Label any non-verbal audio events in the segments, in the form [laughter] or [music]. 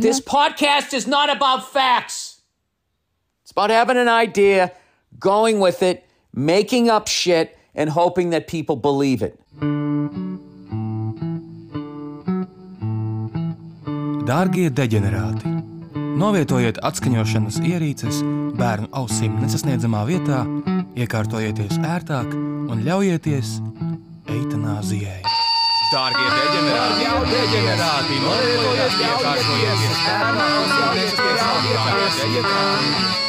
This podcast is not about facts. It's about having an idea, going with it, making up shit, and hoping that people believe it. Dārgie deģenerāti, novietojiet atskaņošanas ierīces bērnu ausīm nesasniedzamā vietā, iekārtojieties ērtāk un ļaujieties eitanāzijai. Dārgie deģenerāti, deģenerāti, novietojiet iekārtojieties bērnu ausīm nesasniedzamā vietā,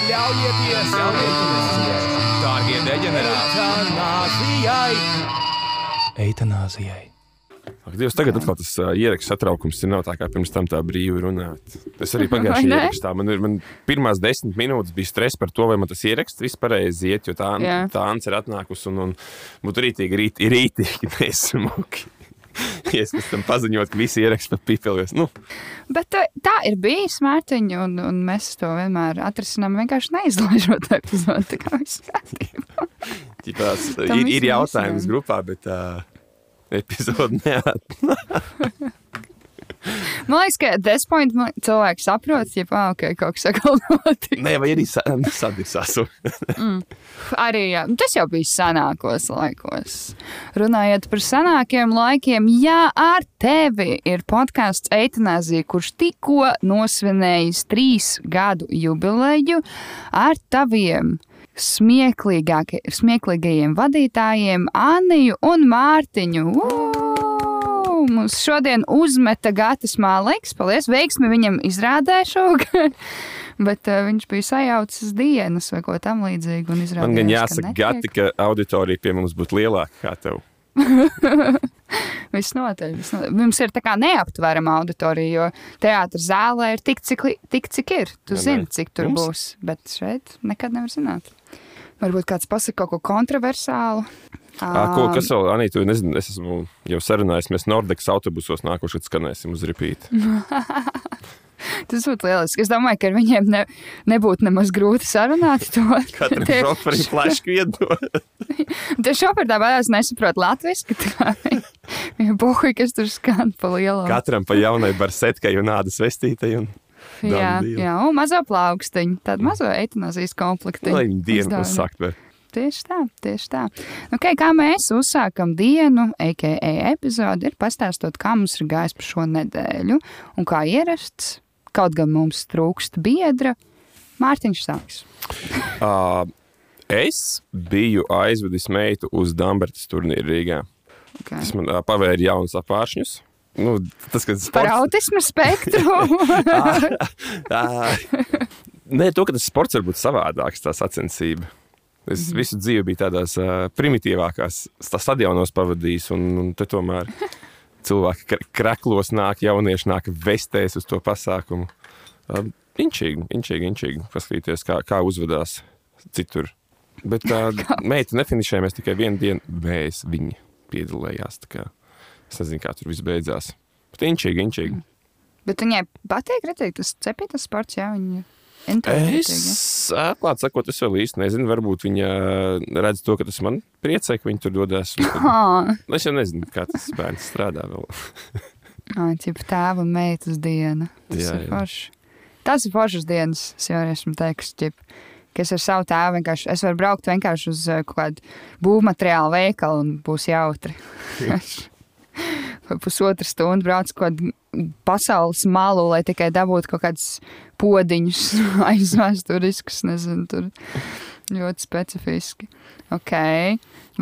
ļaujieties eitanāzijai. Dārgie deģenerāti, eitanāzijai! Eitanāzijai! Ak, Dievs, tagad atkal tas uh, ieraksts satraukums ir nav tā kā pirms tam tā brīvi runāt. Es arī pagājušajā [laughs] ierakstā man, ir- man pirmās desmit minūtes bija stress par to, vai man tas ieraksts viss pareizi iet, jo tā, Jā. tā ants ir atnākusi un, un būtu rītīgi, rīt, rītīgi [laughs] nesmuki. [laughs] Ja es pēc tam paziņot, ka visi ieraksti pat pipelies. Nu, Bet tā, tā ir bijis mērķiņa, un, un mēs to vienmēr atrisinām vienkārši neizlaižot epizodi. Tā kā viss kārtībā. [laughs] ķipās, ir, ir jautājums visam. grupā, bet uh, epizode neat. [laughs] Man liekas, ka despoint cilvēks saprot, ja pā, okay, kaut kas [laughs] notiek. Nē, vai arī sa- [laughs] sadisās. Arī jā, tas jau bija senākos laikos. Runājot par senākiem laikiem, jā, ar tevi ir podkāsts Eitanāzija, kurš tikko nosvinējis trīs gadu jubileju ar taviem smieklīgajiem vadītājiem Anniju un Mārtiņu. Uu! Mums šodien uzmeta Gatis Mālīks. Paldies! Veiksmi viņam izrādē šogad. [laughs] Bet uh, viņš bija sajaucis dienas vai ko tamlīdzīgu. Man gan ka jāsaka, netiek. Gati, ka auditorija pie mums būtu lielāka kā tev. [laughs] Visnotaļ, visnotaļ. Mums ir tā kā neaptverama auditorija, jo teātris zālē ir tik, cik, tik, cik ir. Tu Jā, zini, cik tur Mums- būs. Bet šeit nekad nevar zināt. Varbūt kāds pasakā kaut ko kontroversālu. À, ko, kas vēl, Anīta, nezinu, es esmu jau sarunājis, mēs Nordekas autobusos nākošais skanēsim uz ripīti. [laughs] Tas būtu lieliski. Es domāju, ka ar viņiem ne, nebūtu nemaz grūti sarunāt to. [laughs] Katram Tie- šoferim flašku iedod. [laughs] Tie šoferi tāpēc nesaprot latviešu. Viņa bohuļ, kas tur skan pa lielu. Katram pa jaunai barsetkai un ādas vestītai. Un... Jā, jā, un mazo plaukstiņu, tādu mazo eitanāzijas komplektu. Lai viņi dienu uzsākt. var. Tieši tā, tieši tā. Nu, Okay, kā mēs uzsākam dienu, a.k.a. epizodi, ir pastāstot, kā mums ir gājis pa šo nedēļu. Un kā ierasts, kaut gan mums trūkst biedra, Mārtiņš sāks. [laughs] Uh, es biju aizvedis meitu uz Dambertas turnīru Rīgā. Okay. Tas man uh, pavēra jaunus apāršņus. Nu, tas, ka Par sports, autismu spektru. Ā, [laughs] Nē, to, ka tas sports var būt savādāks, tā sacensība. Es mm -hmm. visu dzīvi biju tādās uh, primitīvākās sta- stadionos pavadījis, un, un te tomēr cilvēki kr- kreklos nāk, jaunieši nāk vestēs uz to pasākumu. Uh, inčīgi, inčīgi, inčīgi paskatīties, kā, kā uzvedās citur. Bet tā [laughs] meita nefinišēja, mēs tikai vienu dienu mēs viņa piedalījās. tā Es nezinu, kā tur viss beidzās. Bet inčīgi, inčīgi. Bet viņai patīk redzēt, tas cepītas sports, jā, viņa. Es atklāti sakot, es vēl īsti nezinu. Varbūt viņa redz to, ka tas man priecē, ka viņi tur dodas. [laughs] tad- Es jau nezinu, kā tas bērns strādā vēl. [laughs] tipa tēva un meitas diena. Tas Jā, ir forši. Tas ir foršas dienas, es jau esmu teiks, ķip, ka es ar savu tēvu vienkārši, es varu braukt vienkārši uz eh, kaut kādu būvmateriālu veikalu un būs jautri. [laughs] Pusotru stundu brauc kaut kādu pasaules malu, lai tikai dabūtu kaut kādus podiņus aizvēsturiskus, [laughs] nezinu, tur ļoti specifiski. Ok,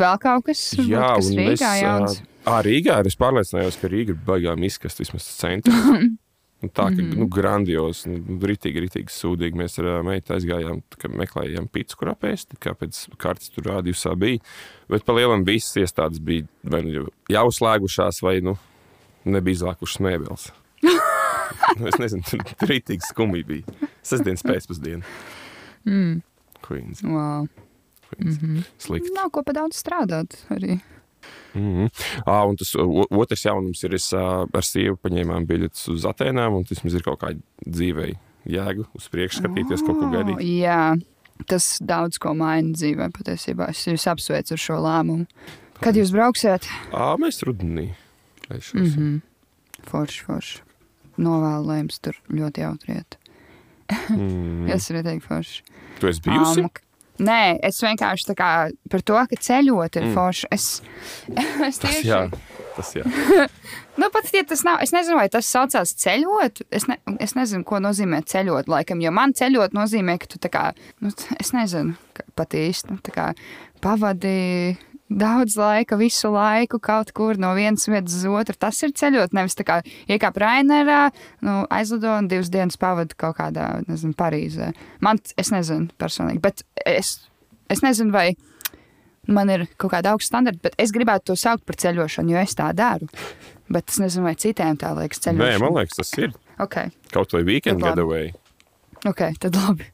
vēl kaut kas, Jā, kas Rīgā es, jauns? ā, Rīgā es pārliecinājos, ka Rīga ir baigām izkast vismaz centrā. [laughs] Un tā kā Mhm. nu, grandios, nu, rītīgi, rītīgi sūdīgi. Mēs ar meitu aizgājām, meklējām pīci, kur apēst, kā pēc kārtas tur rādījusā bija. Bet pa lielam visas iestādes bija vai nu jau- slēgušās, vai nu nebija izlākušas mēbeles. [laughs] nu, es nezinu, tur rītīgi skumji bija. Sestdienas pēcpusdiena. Mm. Queens. Wow. Queens. Mm -hmm. Slikti. Nav ko pa daudz strādāt arī. Mm -hmm. à, un tas otrs jaunums ir, es ar sievu paņēmām biļetes uz Atēnām, un tas mums ir kaut kāda dzīvei jēga uz priekšu skatīties, kaut ko Oh, gaidīt. Jā, tas daudz ko maina dzīvē patiesībā. Es jūs apsveicu ar šo lēmumu. Kad jūs brauksiet? À, mēs rudenī. Es mm -hmm. Forši, forši. Novēlu, lai jums tur ļoti jautriet. mm. Tas [laughs] ir rītīgi forši. Tu esi bijusi? Um, Nē, es vienkārši kā par to, ka ceļot ir mm. forši. Es, [laughs] es tas, tieši jā, tas jā. [laughs] Nu, pat ja tas nav, es nezinu, vai tas saucās ceļot. Es, ne, es nezinu, ko nozīmē ceļot. Laikam, jo man ceļot nozīmē, ka tu tā kā, nu, es nezinu, pat īsti nu, tā kā pavadi daudz laika, visu laiku kaut kur no vienas vietas uz otru. Tas ir ceļot, nevis tā kā iekāp Rainerā, nu, aizlido un divas dienas pavadi kaut kādā, nezinu, Parīzē. Man, es nezinu personīgi, bet es, es nezinu, vai man ir kaut kāda augsta standarta, bet es gribētu to saukt par ceļošanu, jo es tā daru. Bet es nezinu, vai citiem tā liekas Nē, ceļošana. man liekas, tas ir Okay. kaut vai weekend labi. getaway. Ok, tad labi.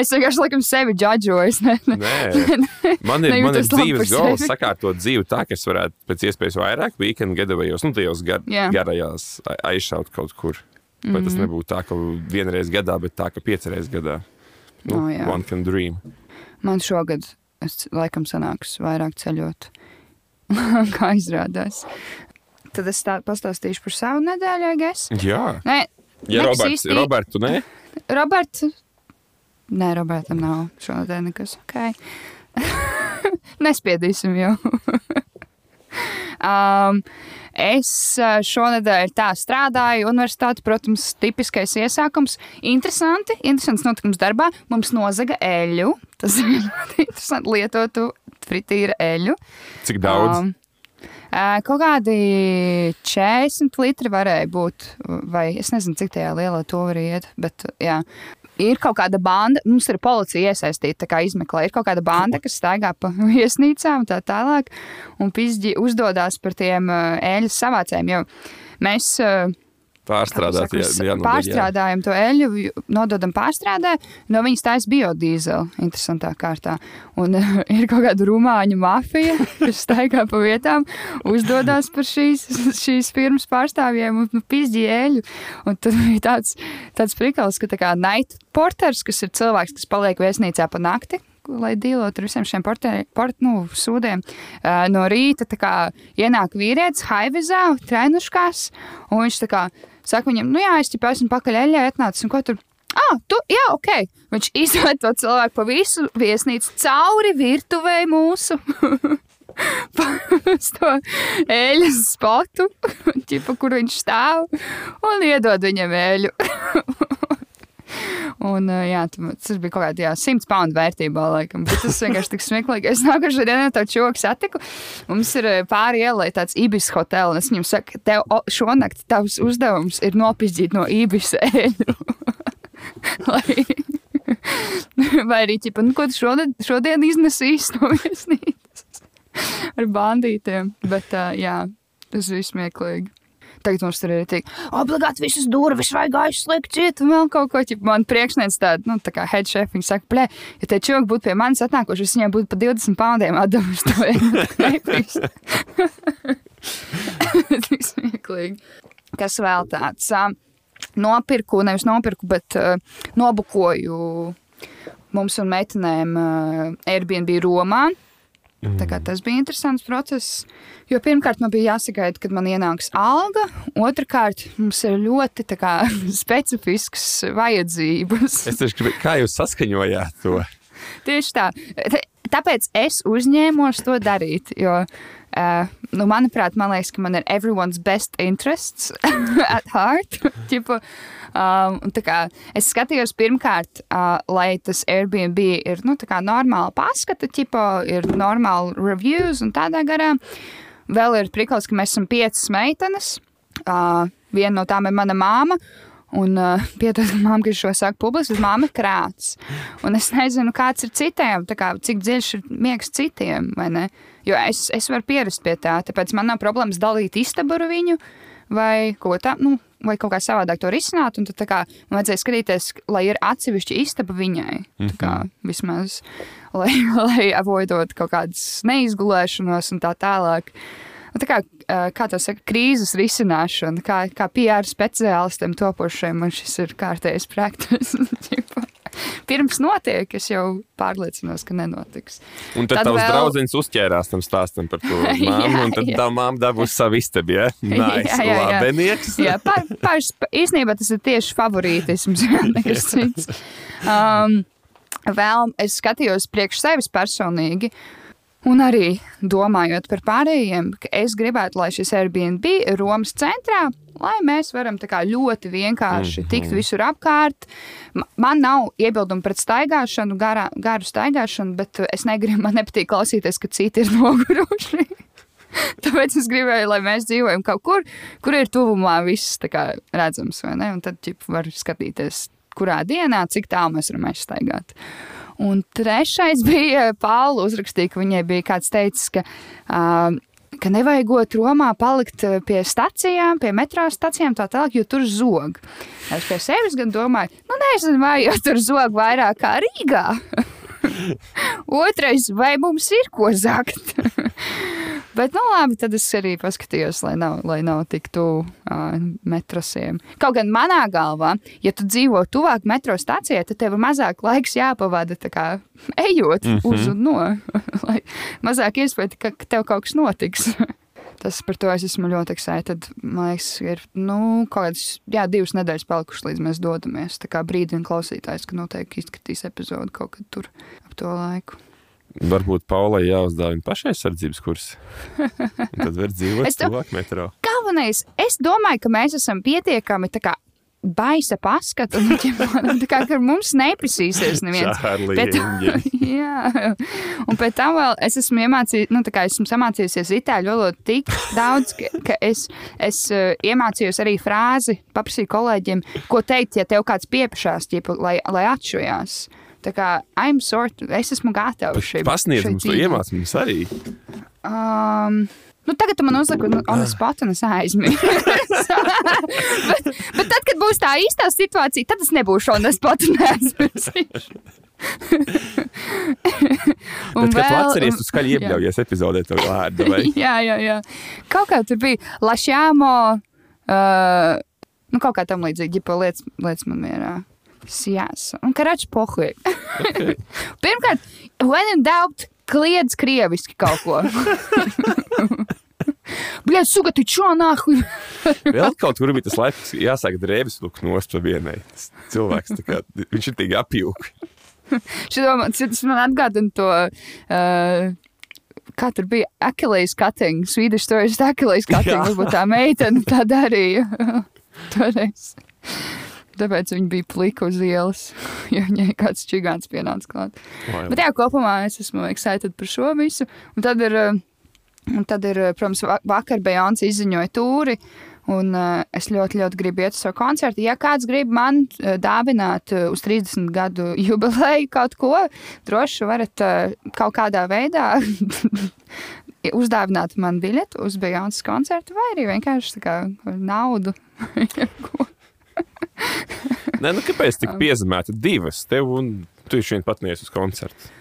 Es vienkārši laikam sevi džudžoju. Es [laughs] ne, ne, Nē, man ir, man ir dzīves goals sakārtot dzīvi tā, ka es varētu pēc iespējas vairāk weekend getawayos, nu, tajos gar, Jā. garajās aizšaut kaut kur. Lai Mhm. tas nebūtu tā, ka vienreiz gadā, bet tā, ka piecreiz gadā. Nu, O, jā. one can dream. Man šogad es laikam sanāks vairāk ceļot, [laughs] kā izrādās. Tad es tā pastāstīšu par savu nedēļu, I guess. Jā, Nē, ja Roberts, Robertu, nē, Roberts. Nē, Robertam nav šodien nekas. Okay. [laughs] Nespiedīsim jau. [laughs] um, es uh, šonadēļ tā strādāju universitāti, protams, tipiskais iesākums. Interesanti, interesants notikums darbā. Mums nozaga eļļu. Tas ir [laughs] ļoti interesanti lietotu fritīra eļļu. cik daudz? Um, ā, Kaut kādi 40 litri varēja būt, vai es nezinu, cik tajā lielā to var iet. Bet, jā. Ir kaut kāda banda, mums ir policija iesaistīta, kā izmeklē. Ir kaut kāda banda, kas staigā pa [laughs] viesnīcām tā tālāk, un pizģi uzdodās par tiem ā, eļļas savācējiem. Jo mēs ā, Pārstrādāt, Kā jā, saka, jā, nu, pārstrādājam to eļļu, nododam pārstrādē, no viņas taisa biodīzeli. Interesantā kārtā. Un [laughs] ir kaut kāda rumāņu mafija, [laughs] kas staigā pa vietām, uzdodas par šīs, [laughs] šīs firmas pārstāvjiem un nu, pizģīja eļļu. Un tad bija tāds, tāds prikals, ka tā kā night porters, kas ir cilvēks, kas paliek viesnīcā pa nakti. Lai dīlotu ar visiem šiem portē- port, nu, sūdiem. Uh, no rīta kā, ienāk vīrietis, haivizā, trēnuškās, un viņš tā kā saka viņam, nu jā, es jau esmu pakaļ eļļā atnācis, un ko tur? Ah, tu, jā, ok. Viņš izved to cilvēku pa visu viesnīcu cauri virtuvei mūsu. [laughs] Uz to eļļas spotu, [laughs] ķipa, kur viņš stāv, un iedod viņam eļļu. [laughs] Un, jā, tas bija kaut kāda jā, 100 poundu vērtībā, laikam. Bet tas vienkārši tik smieklīgi. Es nākamā dienā to čoku satiku. Mums ir pāri ielai tāds ibis hotels, un es viņam saku, tev šonakt tavs uzdevums ir nopizdīt no ibis eļu. [laughs] Lai... [laughs] Vai arī, ķipa, nu, ko tu šodien, šodien iznesīsi no viesnīcas [laughs] ar bandītiem. Bet, uh, jā, tas bija smieklīgi. Tagad mums tur ir tik, obligāti visas durvis vajag aizslēgt, ciet, un vēl kaut ko tādu. Man priekšnieks tāda, nu, tā kā head chef, viņa saka, plē, ja te čūki būtu pie manis atnākuši, es viņiem būtu pa 20 poundiem atdevusi to [laughs] [laughs] nepīs. [laughs] Tik smieklīgi. Kas vēl tāds? Nopirku, nevis nopirku, bet uh, nobukoju mums un meitenēm uh, Airbnb Romā. Tā kā tas bija interesants process. Jo pirmkārt, man bija jāsagaida, kad man ienāks alga. Otrakārt, mums ir ļoti kā, [laughs] specifiskas vajadzības. Es tieši gribēju, kā jūs saskaņojāt to? Tieši tā. Tāpēc es uzņēmos to darīt. Jo, uh, nu, manuprāt, man liekas, ka man ir everyone's best interests [laughs] at heart. Ķipa, um, kā es skatījos pirmkārt, uh, lai tas Airbnb ir nu, normāli paskata, ķipa, ir normāli reviews un tādā garā. Vēl ir prikals, ka mēs esam piecas meitenes. Uh, viena no tām ir mana māma. Un uh, [laughs] piedodiet, māma, ka šo saku publiski, bet māma krāts. Un es nezinu, kāds ir citiem, kā, cik dziļš ir miegs citiem. vai ne? Jo es, es varu pierast pie tā, tāpēc man nav problēmas dalīt istabu ar viņu vai kaut, tā, nu, vai kaut kā savādāk to risināt. Un tad kā, man vajadzēja skatīties, lai ir atsevišķa istaba viņai. Tā kā, vismaz, [laughs] lai, lai avoidot kaut kādas neizgulēšanos un tā tālāk. Un Tā kā, kā tā saka, krīzes risināšana, kā, kā PR speciālistiem topošiem, man šis ir kārtējs praktis. [laughs] [laughs] Pirms notiek, es jau pārliecinos, ka nenotiks. Un tad, Tad tavs vēl- draugs uzķērās tam stāstam par to [laughs] Jā, māmu, un tad jā. tā māma dabūs savu istabu. Ja? [laughs] Nice, Jā, jā, jā. labenieks. Jā, par, par, īstenībā tas ir tieši favorītisms, nekas cits. Um, vēl es skatījos priekš sevis personīgi. Un arī domājot par pārējiem, ka es gribētu, lai šis Airbnb ir Romas centrā, lai mēs varam kā ļoti vienkārši Mhm. tikt visur apkārt. Ma- Man nav iebildumi pret staigāšanu, garā, garu staigāšanu, bet es negribu, man nepatīk klausīties, ka citi ir [laughs] noguruši. Tāpēc es gribēju, lai mēs dzīvojam kaut kur, kur ir tuvumā viss kā redzams, tad ģip, var skatīties, kurā dienā, cik tālu mēs varam aizstaigāt. Un trešais [laughs] bija Paula uzrakstīja, ka viņai bija kāds teicis, ka, uh, ka nevajagot Romā palikt uh, pie stacijām, pie metro stacijām tā tālāk, jo tur zog. Es pie sevis gan domāju, nu nezinu, vai jau tur zog vairāk kā Rīgā. [laughs] Otrais, vai mums ir ko zakt? Bet, nu, labi, tad es arī paskatījos, lai nav, lai nav tik tuvu uh, metrosiem. Kaut gan manā galvā, ja tu dzīvo tuvāk metro stācijai, tad tev ir mazāk laiks jāpavada tā kā ejot mm -hmm. uz un no. [laughs] lai mazāk iespēja, ka tev kaut kas notiks. Tas par to es esmu ļoti excited. Man liekas, ir nu, kaut kādas jā, divas nedēļas palikušas, līdz mēs dodamies. Tā kā brīdina klausītājs, ka noteikti izskatīs epizodi kaut kad tur ap to laiku. Varbūt Paulai jāuzdāvina pašaizsardzības kurs. [laughs] Un Tad var dzīvot tuvāk metro. Galvenais, es domāju, ka mēs esam pietiekami baisa paskata, un [laughs] tā kā mums neprasīsies neviens. Eņģeļi. [laughs] Jā, un pēc tam vēl es esmu iemācījies, nu, tā kā esmu samācījusies itāļu valodu tik daudz, ka, ka es, es uh, iemācījos arī frāzi, paprasīju kolēģiem, ko teikt, ja tev kāds piepašās, ķipa, lai, lai atšujās. Tā kā I'm sort, es esmu gatavs šim. Pasniedz mums to mums arī. Um, Nu, tagad man un es pat un es aizmirsu. [laughs] bet, bet tad, kad būs tā īstā situācija, tad es nebūšu un es pat neaizmirsīšu. [laughs] Bet, kad tu atceries, tu skaļi [laughs] iebļaujies epizodē to vārdu. Vai? jā, jā, jā. Kaut kā tur bija Lašāmo, uh, nu, kaut kā tam līdzīgi, ja lietas, lietas man mierā. Sijas. Un karačs pohuj. Okay. Pirmkārt, when in doubt, kliedz krieviski kaut ko. [laughs] Bļaļ, suga, tu čo nahuj? [laughs] Vēl kaut kur bija tas laiks, jāsaka drēbes lūk nost pa vienai. Tas cilvēks, kā, viņš ir tik apjūk. Šito man, atgādina to. Uh, Kā tur bija Achilles cutting, Swedish stories, Achilles cutting. Varbūt tā meitene tā darīja. [laughs] Toreiz. Tāpēc viņa bija plika uz ielas, [laughs] jo viņai kāds čigāns pienāca klāt. Bet jā, kopumā es esmu excited par šo visu. Un tad ir, uh, un tad ir uh, protams, va- vakar Bejons izziņoja tūri. Un uh, es ļoti, ļoti gribu iet uz savu koncertu. Ja kāds grib man uh, dāvināt uh, uz 30 gadu [laughs] jubileju kaut ko, droši varat uh, kaut kādā veidā [laughs] uzdāvināt man biļeti uz Bejons koncertu, vai arī vienkārši kā naudu. [laughs] Nē, nu kāpēc tik piezemēta divas tev un tu šodien pat neesi uz koncertu?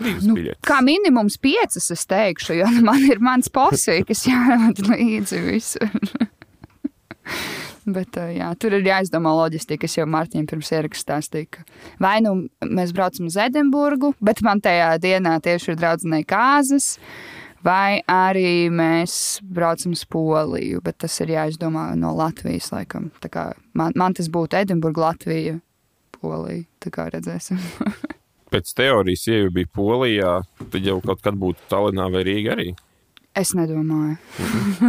Nu, biļetes. kā minimums piecas, es teikšu, jo [laughs] man ir mans posms, kas jāvada līdzi visur. [laughs] Bet, uh, jā, tur ir jāizdomā loģistika. Es jau Mārtiņam pirms ierakstā stāstīju, ka vai nu mēs braucam uz Edinburgu, bet man tajā dienā tieši ir draudzenei kāzas, vai arī mēs braucam uz Poliju, bet tas ir jāizdomā no Latvijas laikam. Tā kā Man, man tas būtu Edinburga, Latvija, Polija. Tā kā redzēsim. [laughs] Pēc teorijas, ja jau bija Polijā, tad jau kaut kad būtu Tallinā vai Rīgā arī. Es nedomāju.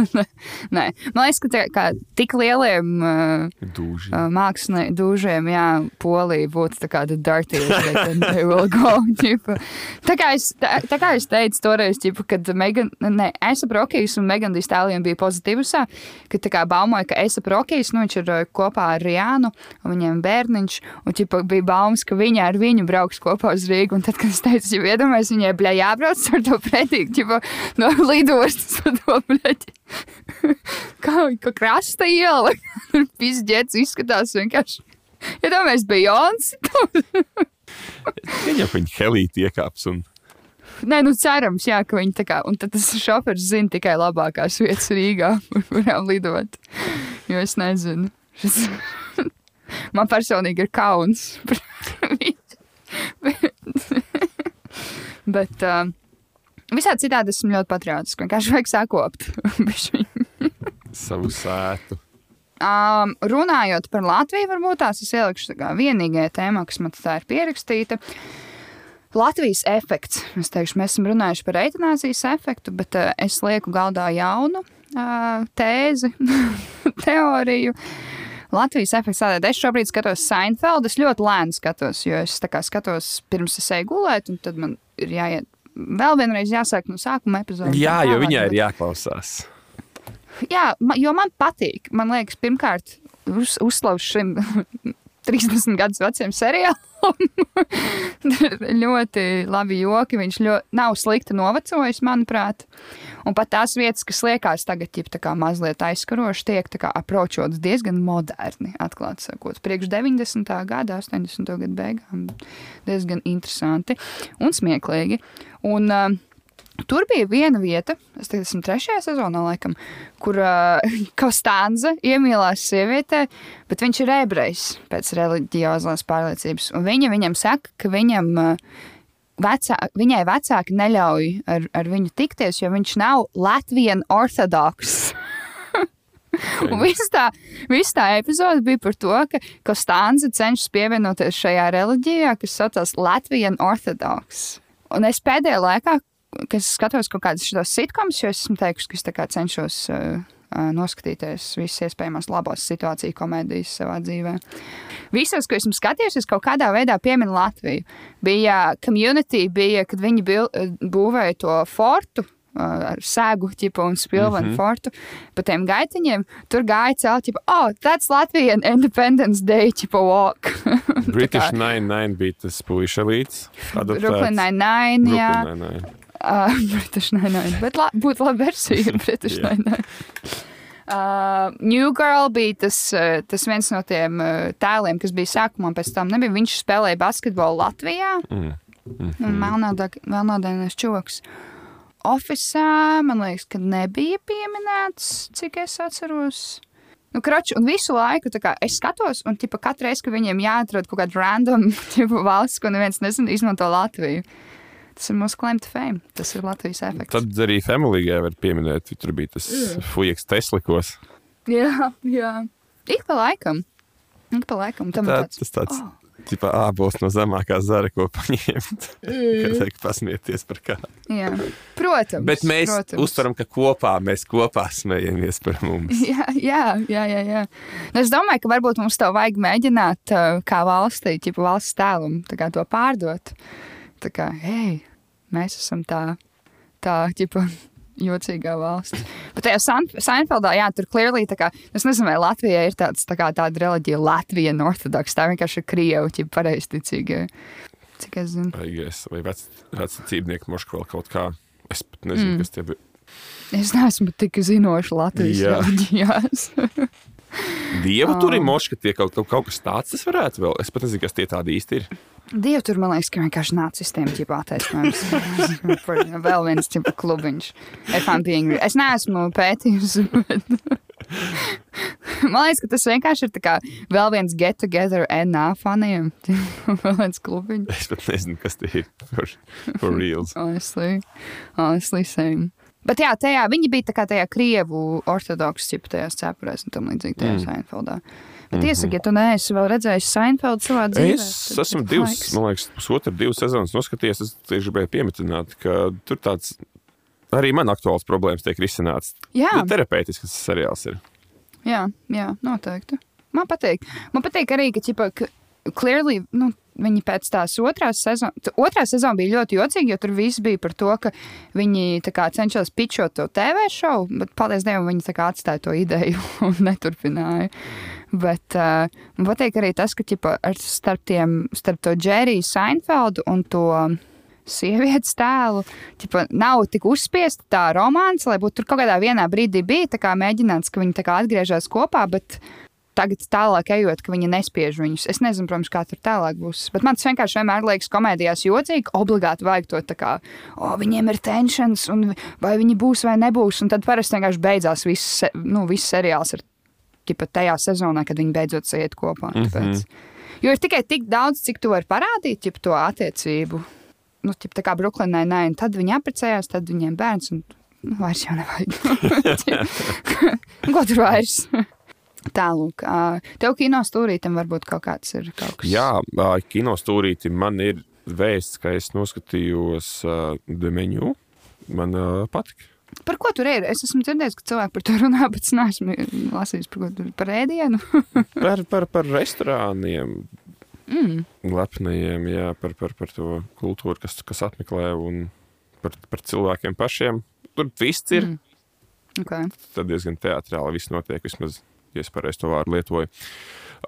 [laughs] Nē, man liekas, ka tā, kā, tik lieliem uh, uh, māksliniekiem, dūžiem, jā, polija būtu tā kā the dirtiest. Tā kā es, tā, tā kā es teicu toreiz, ģipa, kad Megan, ne, Esa Brokijs un Megan Stallion bija pozitīvusā, ka tā kā baumoja, ka Esa Brokijs, nu viņš ir uh, kopā ar Riānu, un viņiem bērniņš, un ģipa, bija baumas, ka viņa ar viņu brauks kopā uz Rīgu, un tad, kad es teicu, iedomājies, viņai, bļā, jābrauc ar to pretīgi, ģipa, no [laughs] lidostas ar to, bļaļ. [laughs] Kā ka krasta iela, [laughs] tur pizģēts izskatās vienkārši. Ja tā mēs Bejons, Viņa jau viņa helīti iekāps un nē, nu cerams, jā, ka viņi tā kā, un tad tas šofers zina tikai labākās vietas Rīgā, kur kurām lidot. Jo es nezinu. Šis... [laughs] Man personīgi ir kauns. par viņu. Bet uh, visādi citādi esmu ļoti patriotiski. Vienkārši vajag sakopt. [laughs] Savu sētu. um, runājot par Latviju, varbūt tās es ielikšu tā vienīgajā tēmā, kas man tā ir pierakstīta. Latvijas efekts. Es teikšu, mēs esam runājuši par eitanāzijas efektu, bet uh, es lieku galdā jaunu uh, tēzi, [laughs] teoriju. Latvijas efekts tādēļ, es šobrīd skatos Seinfeld, es ļoti lēni skatos, jo es kā skatos pirms es eju gulēt, un tad man ir jāiet vēl vienreiz jāsāk no sākuma epizodes. Jā, jo viņai ir jāklausās. Jā, jo man patīk. Man liekas, pirmkārt, uz, uzslavs šim [laughs] 30 gadus vecam seriālam. Ir [laughs] ļoti labi joki. Viņš ļoti, nav slikti novecojis, manuprāt. Un pat tās vietas, kas liekas tagad kā mazliet aizskarošas, tiek apročotas diezgan moderni, atklāti sakot. Priekš 90. gada, 80. gada beigām diezgan interesanti un smieklīgi. Un, uh, Tur bija viena vieta, es tagad esmu trešajā sezonā, laikam, kur uh, [laughs] Kostānze iemīlās sievietē, bet viņš ir ebrejs pēc reliģiozās pārliecības. Un viņa viņam saka, ka viņam, uh, vecā, viņai vecāki neļauj ar, ar viņu tikties, jo viņš nav Latvijas ortodoks. [laughs] Un viss tā, viss tā epizode bija par to, ka Kostānze cenšas pievienoties šajā reliģijā, kas saucas Latvijas ortodoks. Un es pēdējā laikā, kad skatos kaut kādus šos sitkomus, jo es esmu teikusi, ka es cenšos uh, noskatīties visas iespējamās labās situāciju komēdijas savā dzīvē. Visos, ko esmu skatījies, es kaut kādā veidā pieminu Latviju. Bija community, bija, kad viņi bil, būvēja to fortu. Ar sēgu ķipu un spilvenu mm -hmm. fortu pa tiem gaitiņiem. Tur gāja celt, tipo, oh, that's Latvian Independence Day, tipo, walk. [laughs] [laughs] British 99 bija tas puiša līdz. Brooklyn Nine-Nine, jā. Brooklyn Nine-Nine. Uh, [laughs] British Nine-Nine. Bet la, būtu laba versija [laughs] British Jā. Nine-Nine. Uh, New Girl bija tas, tas viens no tiem tēliem, kas bija sākumā, pēc tam nebija. Viņš spēlēja basketbolu Latvijā. Mm. Un melnādainais čoks. Oficiālā man liekas, ka nebija pieminēts, cik es atceros. Nu, kroči, un visu laiku kā, es skatos, un tipa, katru reizi, kad viņiem jāatrod kaut kāda random [laughs] tipa, valsts, ko neviens nezina, izmanto Latviju. Tas ir mūsu claim to fame. Tas ir Latvijas efekts. Tad arī Family Guy var pieminēt. Tur bija tas Mm. fujaks Teslikos. Jā, jā. Ik pa laikam. Ik pa laikam. Tam Tā, tāds. tas tāds Oh. Tipā ābols no zemākā zara, ko paņemt. Mm. Kad pasmieties par kādu. Jā. Protams. Bet mēs protams. uztveram, ka kopā mēs kopā smējamies par mums. [laughs] Jā, jā, jā. jā, jā. Nu, es domāju, ka varbūt mums to vajag mēģināt, uh, kā valstī, ja valsts kā to pārdot. Tā kā, hei, mēs esam tā, tā, ķipa, jocīgā valsts. Bet tajā San- Seinfeldā, jā, tur clearly, tā kā, es nezinu, vai Latvijā ir tāds, tā kā tāda reliģija Latvija ortodoks, tā vienkārši ir Krievu, ķipa, pareizticīga. Cik es zinu. Yes, vai vec, veci cīmnieki moškā vēl kaut kā. Es pat nezinu, Mm. kas tie bija. Es neesmu tik zinoša Latvijas Jā. reliģijās. [laughs] Dievu tur ir Oh. moškā, tie kaut, kaut, kas tāds tas varētu vēl. Es pat nezinu, kas tie tādi īsti ir. Dievu tur, man liekas, ka vienkārši nacistiem ķipa attaisnojums. [laughs] Par Vēl viens ķipa klubiņš. Es neesmu pētījusi, bet... [laughs] Man liekas, ka tas vienkārši ir tā kā vēl viens get together NA faniem. [laughs] vēl viens klubiņš. Es pat nezinu, kas tie ir. For, for reals. Honestly, honestly same. Bet jā, tajā viņi bija tā kā tajā krievu ortodoks tipu tajās cepurēs un tam līdzīgi tajā mm. Seinfeldā. Bet mm -hmm. iesaki, ja tu neesi vēl redzējis Seinfeldu savā dzīvē. Es tad esmu divas, laiks. man liekas, pusotru, divas sezonas noskatījies. Es tieši gribēju pieminēt, ka tur tāds arī man aktuāls problēmas tiek risināts. Jā. Terapeitisks tas seriāls ir. Jā, jā, noteikti. Man patīk. Man patīk arī, ka, ķipa, ka clearly, nu, viņi pēc tās otrās sezonas, otrā sezona bija ļoti jocīga, jo tur viss bija par to, ka viņi kā cenšas pitchot to TV šovu, bet paldies Dievam, viņi kā atstāja to ideju [laughs] un neturpināja. Bet uh, man patīk arī tas, ka ķipa, ar starp, tiem, starp to Džeriju Seinfeldu un to sievietes tēlu. Ķipa, nav tik uzspiesta tā romāns, lai būtu tur kaut kādā vienā brīdī bija mēģināts, ka viņi atgriežas kopā, bet tagad tālāk ejot, ka viņi nespiež viņus. Es nezinu, protams, kā tur tālāk būs. Bet man tas vienkārši vienmēr liekas komēdijās jocīgi, obligāti vajag to tā kā, o, viņiem ir tensions, un vai viņi būs vai nebūs. Un tad parasti vienkārši beidzās viss, nu, viss seriāls ar ķipa, tajā sezonā, kad viņi beidzot iet kopā. Mhm. Tāpēc. Jo ir tikai tik daudz, cik tu vari parādīt ķipa, to attiecību nu, tip, tā kā Brooklynai, nē, un tad viņi apprecējās, tad viņiem bērns, un nu, vairs jau nevajag. [laughs] Ko tur vairs? Tālūk, tev kino stūrītam varbūt kaut kāds ir kaut kas. Jā, kino stūrīti man ir vēsts, ka es noskatījos uh, Demenu. Man uh, patika. Par ko tur ir? Es esmu dzirdējis, ka cilvēki par to runā, bet es neesmu lasījis par tur par ēdienu. [laughs] Par, par, par restorāniem, mm. lepniem, jā, par, par, par to kultūru, kas, kas apmeklē, un par, par cilvēkiem pašiem. Tur viss ir. Mm. Okay. Tad diezgan teātrāli viss notiek, vismaz, ja es pareizi to vārdu lietoju.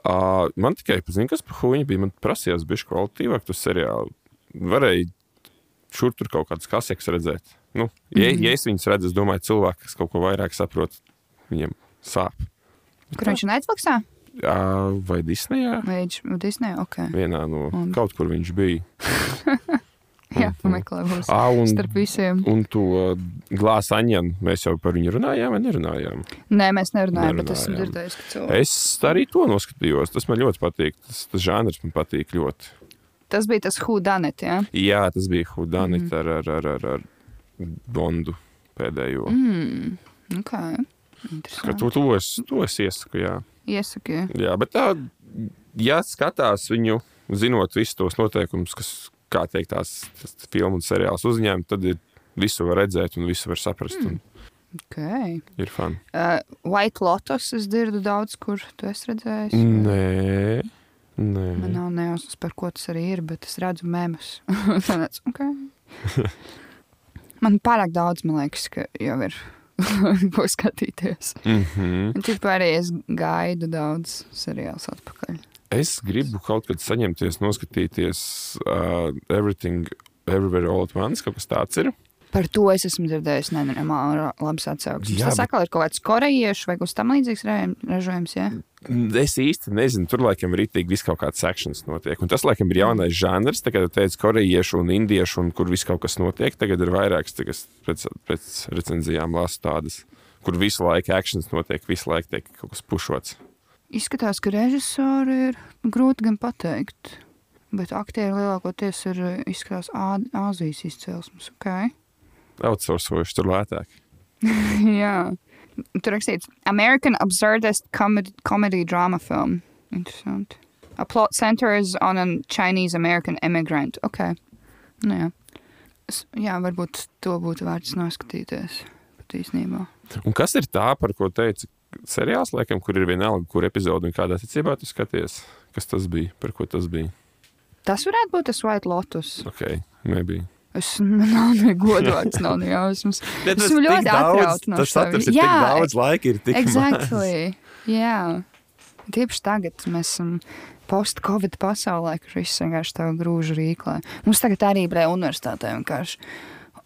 Uh, man tikai zinu, kas par huņu bija. Man prasījās, bija kvalitīvāk, tu seriāli varēja šur tur kaut kādas kasekas redzēt. Nu, ja, Mhm. ja es viņus redzu, es domāju, cilvēki, kas kaut ko vairāk saprot, viņiem sāp. Kur viņš ir Netflixā? Vai Disneyā? Vai viņš Disney? Ok. Vienā no Un- kaut kur viņš bija. [laughs] Jā, pameklē būs. Ah, un, Starp visiem. un to glāzi aņēmu mēs jau par viņu runājām, vai nerunājām? Nē, mēs nerunājam, bet esmu Nerunājām. dzirdējis, ka cilvēki. Es arī to noskatījos. Tas man ļoti patīk. Tas, tas žanrs man patīk ļoti. Tas bija tas Hudanet, jā? Jā, tas bija Hudanit Mhm. ar, ar, ar, ar, ar Bondu pēdējo. Mm. Ok. Ka Interesanti. to, to, es, to es iesaku, jā. Iesaki. jā. Bet tā, ja skatās viņu, zinot visus tos noteikumus, kas, kā teikt, tās, tās filmu un seriāls uzņēma, tad ir visu var redzēt un visu var saprast. Mm. Un Ok. ir fani. Uh, White Lotus es dzirdu daudz, kur tu esi redzējis. Nē, nē. Man nav nejausmas, par ko tas arī ir, bet es redzu mēmus. Tāds, [laughs] okay. [laughs] Man pārāk daudz, man liekas, ka jau ir [laughs] ko skatīties. Mm -hmm. Tipā arī es gaidu daudz seriālus atpakaļ. Es gribu kaut kad saņemties, noskatīties uh, Everything, Everywhere All at Once. Kaut kas tāds ir. Par to es esmu dzirdējis, ne, man labs atsauksmes. Jā, Tas bet- atkal ir kaut kāds korejiešu vai kas tam līdzīgs ražojums, jā? Es īsti nezinu, tur laikam ir rītīgi viss kaut kāds sekšanas notiek. Un tas laikam ir jaunais žanrs, tagad teica korejiešu un indiešu, un kur viss kaut kas notiek. Tagad ir vairākas, kas pēc, pēc recenzijām lasu tādas, kur visu laiku akcents notiek, visu laiku tiek kaut kas pušots. Izskatās, ka režisori ir grūti gan pateikt. Bet aktieri lielākoties ir eh, izskatās Āzijas izcelsmes. Okay. Outsourcojuši tur lētāk. [laughs] Jā, tur rakstīts American absurdist comedy, comedy drama film. Interesanti. A plot centers on a Chinese American immigrant. Ok. Nu, jā. Es, jā, varbūt to būtu vērts noskatīties. Pat īstenībā. Un kas ir tā, par ko teica seriāls, laikam, kur ir vienalga, kur epizode un kādā secībā tu skaties? Kas tas bija? Par ko tas bija? Tas varētu būt tas White Lotus. Ok, nebija. Es man [laughs] nav ne godvārds, nav ne jausmas. [laughs] Esmu ļoti atrauta no tas saturs vi- ir tik Jā, daudz, laika ir tik maz. Exactly. Jā. Tieši tagad mēs esam post-covid pasaulē, kur viss vienkārši tā grūž rīklē. Mums tagad arī bija universitātē vienkārši.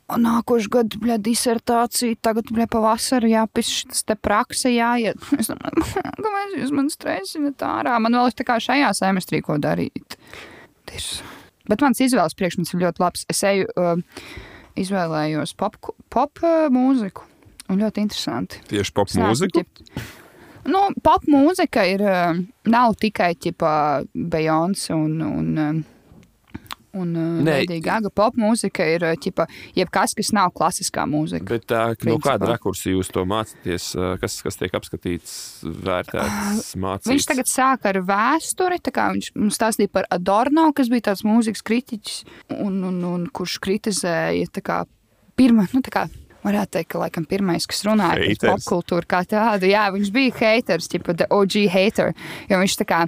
Nākošais gads, bija disertācija, tagad bija pavasarī jāpis šis te praksa jāiet. [laughs] Es domāju, [laughs] kāpēc jūs man stresināt ārā? Man vēl ir tā kā šajā semestrī ko darīt. Tirs. Bet mans izvēles priekšmets ir ļoti labs. Es eju, uh, izvēlējos pop, pop uh, mūziku. Un ļoti interesanti. Tieši pop mūziku. Nu, pop mūzika ir, uh, nav tikai ķipa Beyoncé un, un, um, un uh, Nē. Lady Gaga. Pop mūzika ir uh, ķipa jebkas, kas nav klasiskā mūzika. Bet tā, no Principā. kāda rakursa jūs to mācāties? Kas, kas tiek apskatīts, vērtēts, mācīts? Viņš tagad sāk ar vēsturi. tā kā Viņš mums stāstīja par Adorno, kas bija tāds mūzikas kritiķis, un, un, un kurš kritizēja tā kā pirmā. Nu, tā kā, Varētu teikt, ka laikam pirmais, kas runāja par popkultūru kā tādu, jā, viņš bija haters, tipa the OG hater. Jo viņš tā kā,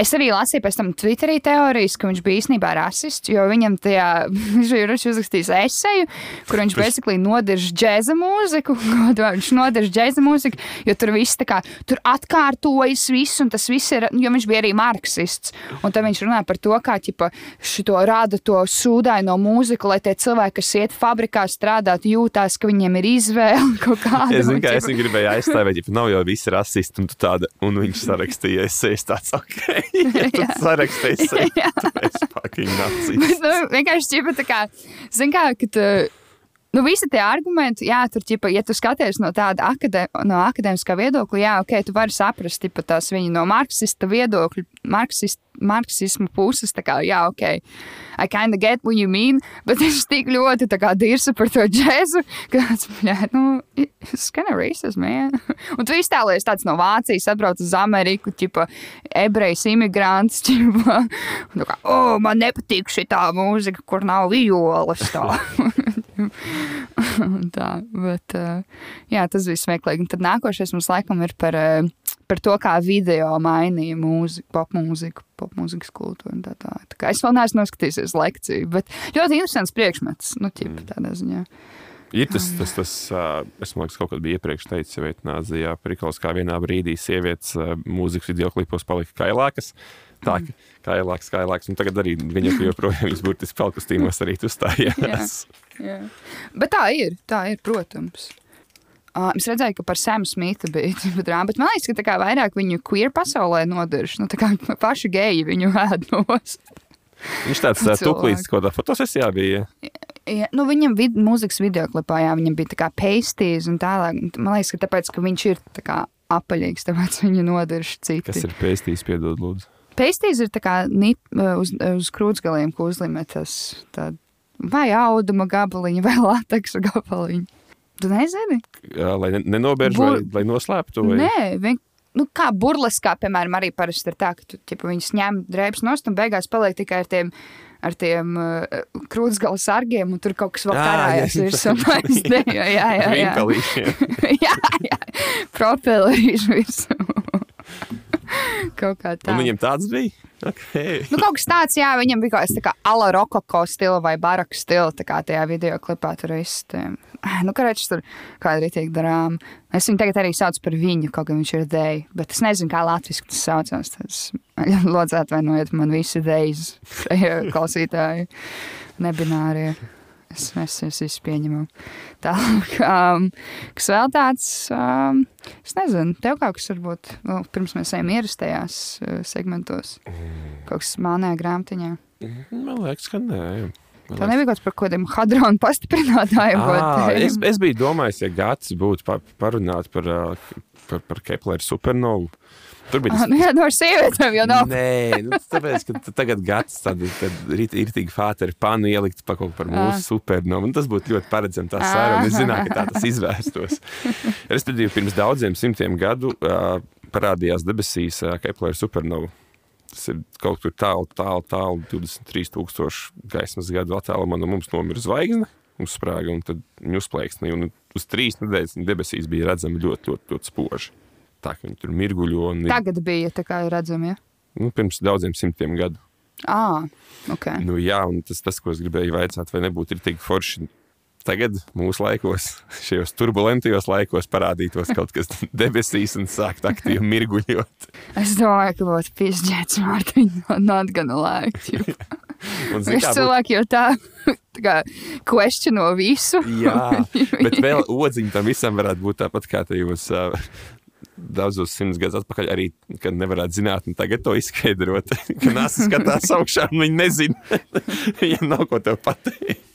es arī lasīju pēc tam Twitterī teorijas, ka viņš bija īstenībā rasists, jo viņam tajā, [laughs] viņš ir uzrakstījis eseju, kur viņš basically nodirž džēza mūziku, [laughs] viņš nodirž džēza mūziku, jo tur viss tā kā, tur atkārtojas viss, un tas viss ir, jo viņš bija arī marksists, un tad viņš runāja par to, kā, ķipa, šito rada to sūdaino mūziku, lai tie cilvēki, kas iet fabrikā strādāt, jūtās, ka viņiem ir izvēle [laughs] kaut kāda. Es zinu, un, ka es ķipa, viņu gribēju aizstāvēt, ja nav jau visi rasisti, un, tu tāda, un viņš sarakstīja, es esmu tāds, ok, [laughs] ja tu sarakstīji, Jā. [laughs] es fucking Bet, nācijas. nu, vienkārši ķipa tā kā, zin kā, ka tu, Nu, visi tie argumenti, jā, tur, ķipa, ja tu skaties no tāda akadē, no akadēmiskā viedokļa, jā, ok, tu vari saprast, ķipa, tās viņa no marksista viedokļa, marksist, marksismu puses, tā kā, jā, ok, I kinda get what you mean, bet viņš tik ļoti dirsa par to džēzu, ka [laughs] jā, nu, it's kind of racist, man. [laughs] Un tu iztēlojies tāds no Vācijas, atbrauc uz Ameriku, ķipa, ebrejs imigrants, ķipa, [laughs] un tā kā, oh, man nepatīk šī tā mūzika, kur nav violas tā. [laughs] Tā, bet, uh, jā, tas bija smieklīgi. Un tad nākošais mums laikam ir par, uh, par to, kā video mainīja mūziku, popmūziku, popmūzikas kultūru. un Tā, tā. Tā kā es vēl neesmu noskatījusies lekciju, bet ļoti interesants priekšmets. Nu, ķip, tādā ziņā. Ir tas, tas, tas es domāju, ka kaut kad bija iepriekš teicis, ja Vietnāzijā prikals, kā vienā brīdī sievietes mūzikas video klipos palika kailākas. [laughs] Tā kailāks, kailāks, un tagad arī viņa joprojām viņas burtiski pelkostīmos arī uzstājās. Jā. Bet tā ir, tā ir, protams. Uh, es redzēju, ka par Samu Smithu bija [laughs] drāma, bet man liekas, ka tā kā vairāk viņu queer pasaulē nodarš. Nu, tā kā [laughs] paši geji viņu ēdnos. Viņš tāds uh, tuklīts, kaut kādā fotosesijā bija. Ja, nu, viņam vid mūzikas videoklipā, jā, viņam bija tā kā peistīs un tālāk. Man liekas, ka tāpēc, ka viņš ir tā kā apaļīgs, tāpēc viņu nodarš citi. Kas ir pēstījis, piedod, lūdzu. Peistīs ir tā kā nip, uz, uz krūtsgaliem, ko uzlīmē tas tād, vai auduma gabaliņi, [laughs] vai lateksa gabaliņi. Tu nezini? Jā, lai ne- nenobērž Bur- vai lai noslēptu? Vai... Nē, viņ, nu, kā burleskā, piemēram, arī parasti ir tā, ka tu ķipa, viņus ņem drēbes nost un beigās paliek tikai ar tiem, ar tiem uh, krūtsgalu sargiem, un tur kaut kas vēl karājas jā. virsū. un es ne- Jā, jā, jā. Rimpelīšiem. [laughs] jā, jā. propellerīšu virsū. [laughs] kaut kā tā. Un viņam tāds bija? Okay. Nu, kaut kas tāds, jā, viņam bija kaut kas tāds - ala rokoko stila vai baroka stila. Tā kā tajā video klipā tur viss. Nu, karāčs tur kāda ir tiek drāma. Es viņu tagad arī saucu par viņu, kaut gan viņš ir dēļ. Bet es nezinu, kā latviešu tas saucās. Tas [laughs] lūdzu atvainojiet man visi dēļas [laughs] klausītāji, nebinārie. Es, mēs es visu pieņemam. Tālāk, [laughs] um, kas vēl tāds, um, es nezinu, tev kaut kas varbūt, nu, pirms mēs ejam ierastajās uh, segmentos, kaut kas mānē grāmatiņā. Man liekas, ka nē. Man Tā nebija kaut par kaut kādiem hadronu [laughs] te- es, es biju domājis, ja gads būtu pa, parunāt par, ā, par, par Kepleru supernovu. Tur bija Ah, Nu, jā, no ar sievietēm jau nav. Nē, nu, tāpēc, ka tagad gads tad, tad ir rītīgi fāteri panu ielikt pa kaut par Ah. mūsu supernovu. Un tas būtu ļoti paredzams tā saruna. Es zināju, ka tā tas izvērstos. Respektīvi, pirms daudziem simtiem gadu uh, parādījās debesīs uh, Kepleru supernova. Tas ir kaut kur tālu, tālu, tālu 23,000 gaismas gadu attālumā no mums nomira zvaigzne. Uzsprāga, un tad viņa uzplaiksnīja. Un Uz trīs nedēļas debesīs bija redzama ļoti, ļoti, ļoti spoži. Tā kā viņi tur mirguļo. Un, Tagad bija tā kā redzami. Ja? nu, pirms daudziem simtiem gadu. Ah, ok. Nu, jā, un tas, tas, ko es gribēju jautāt, vai nebūtu tik forši tagad, mūsu laikos, [laughs] šajos turbulentajos laikos, parādītos kaut kas [laughs] debesīs un sākt aktīvi [laughs] mirguļot. Es domāju, ka būtu pizdzēts Mārtiņš, not gonna lie. Un, Viņš kā cilvēki jau tā, tā kā questiono visu. Jā, bet vēl odziņa tam visam varētu būt tāpat kā tajos. Uh, Daudzos simtus gadus atpakaļ arī, nevarētu zināt, un tagad to izskaidrot. [laughs] Kad nāc skatās augšā, viņi nezina, [laughs] viņiem nav ko pateikt.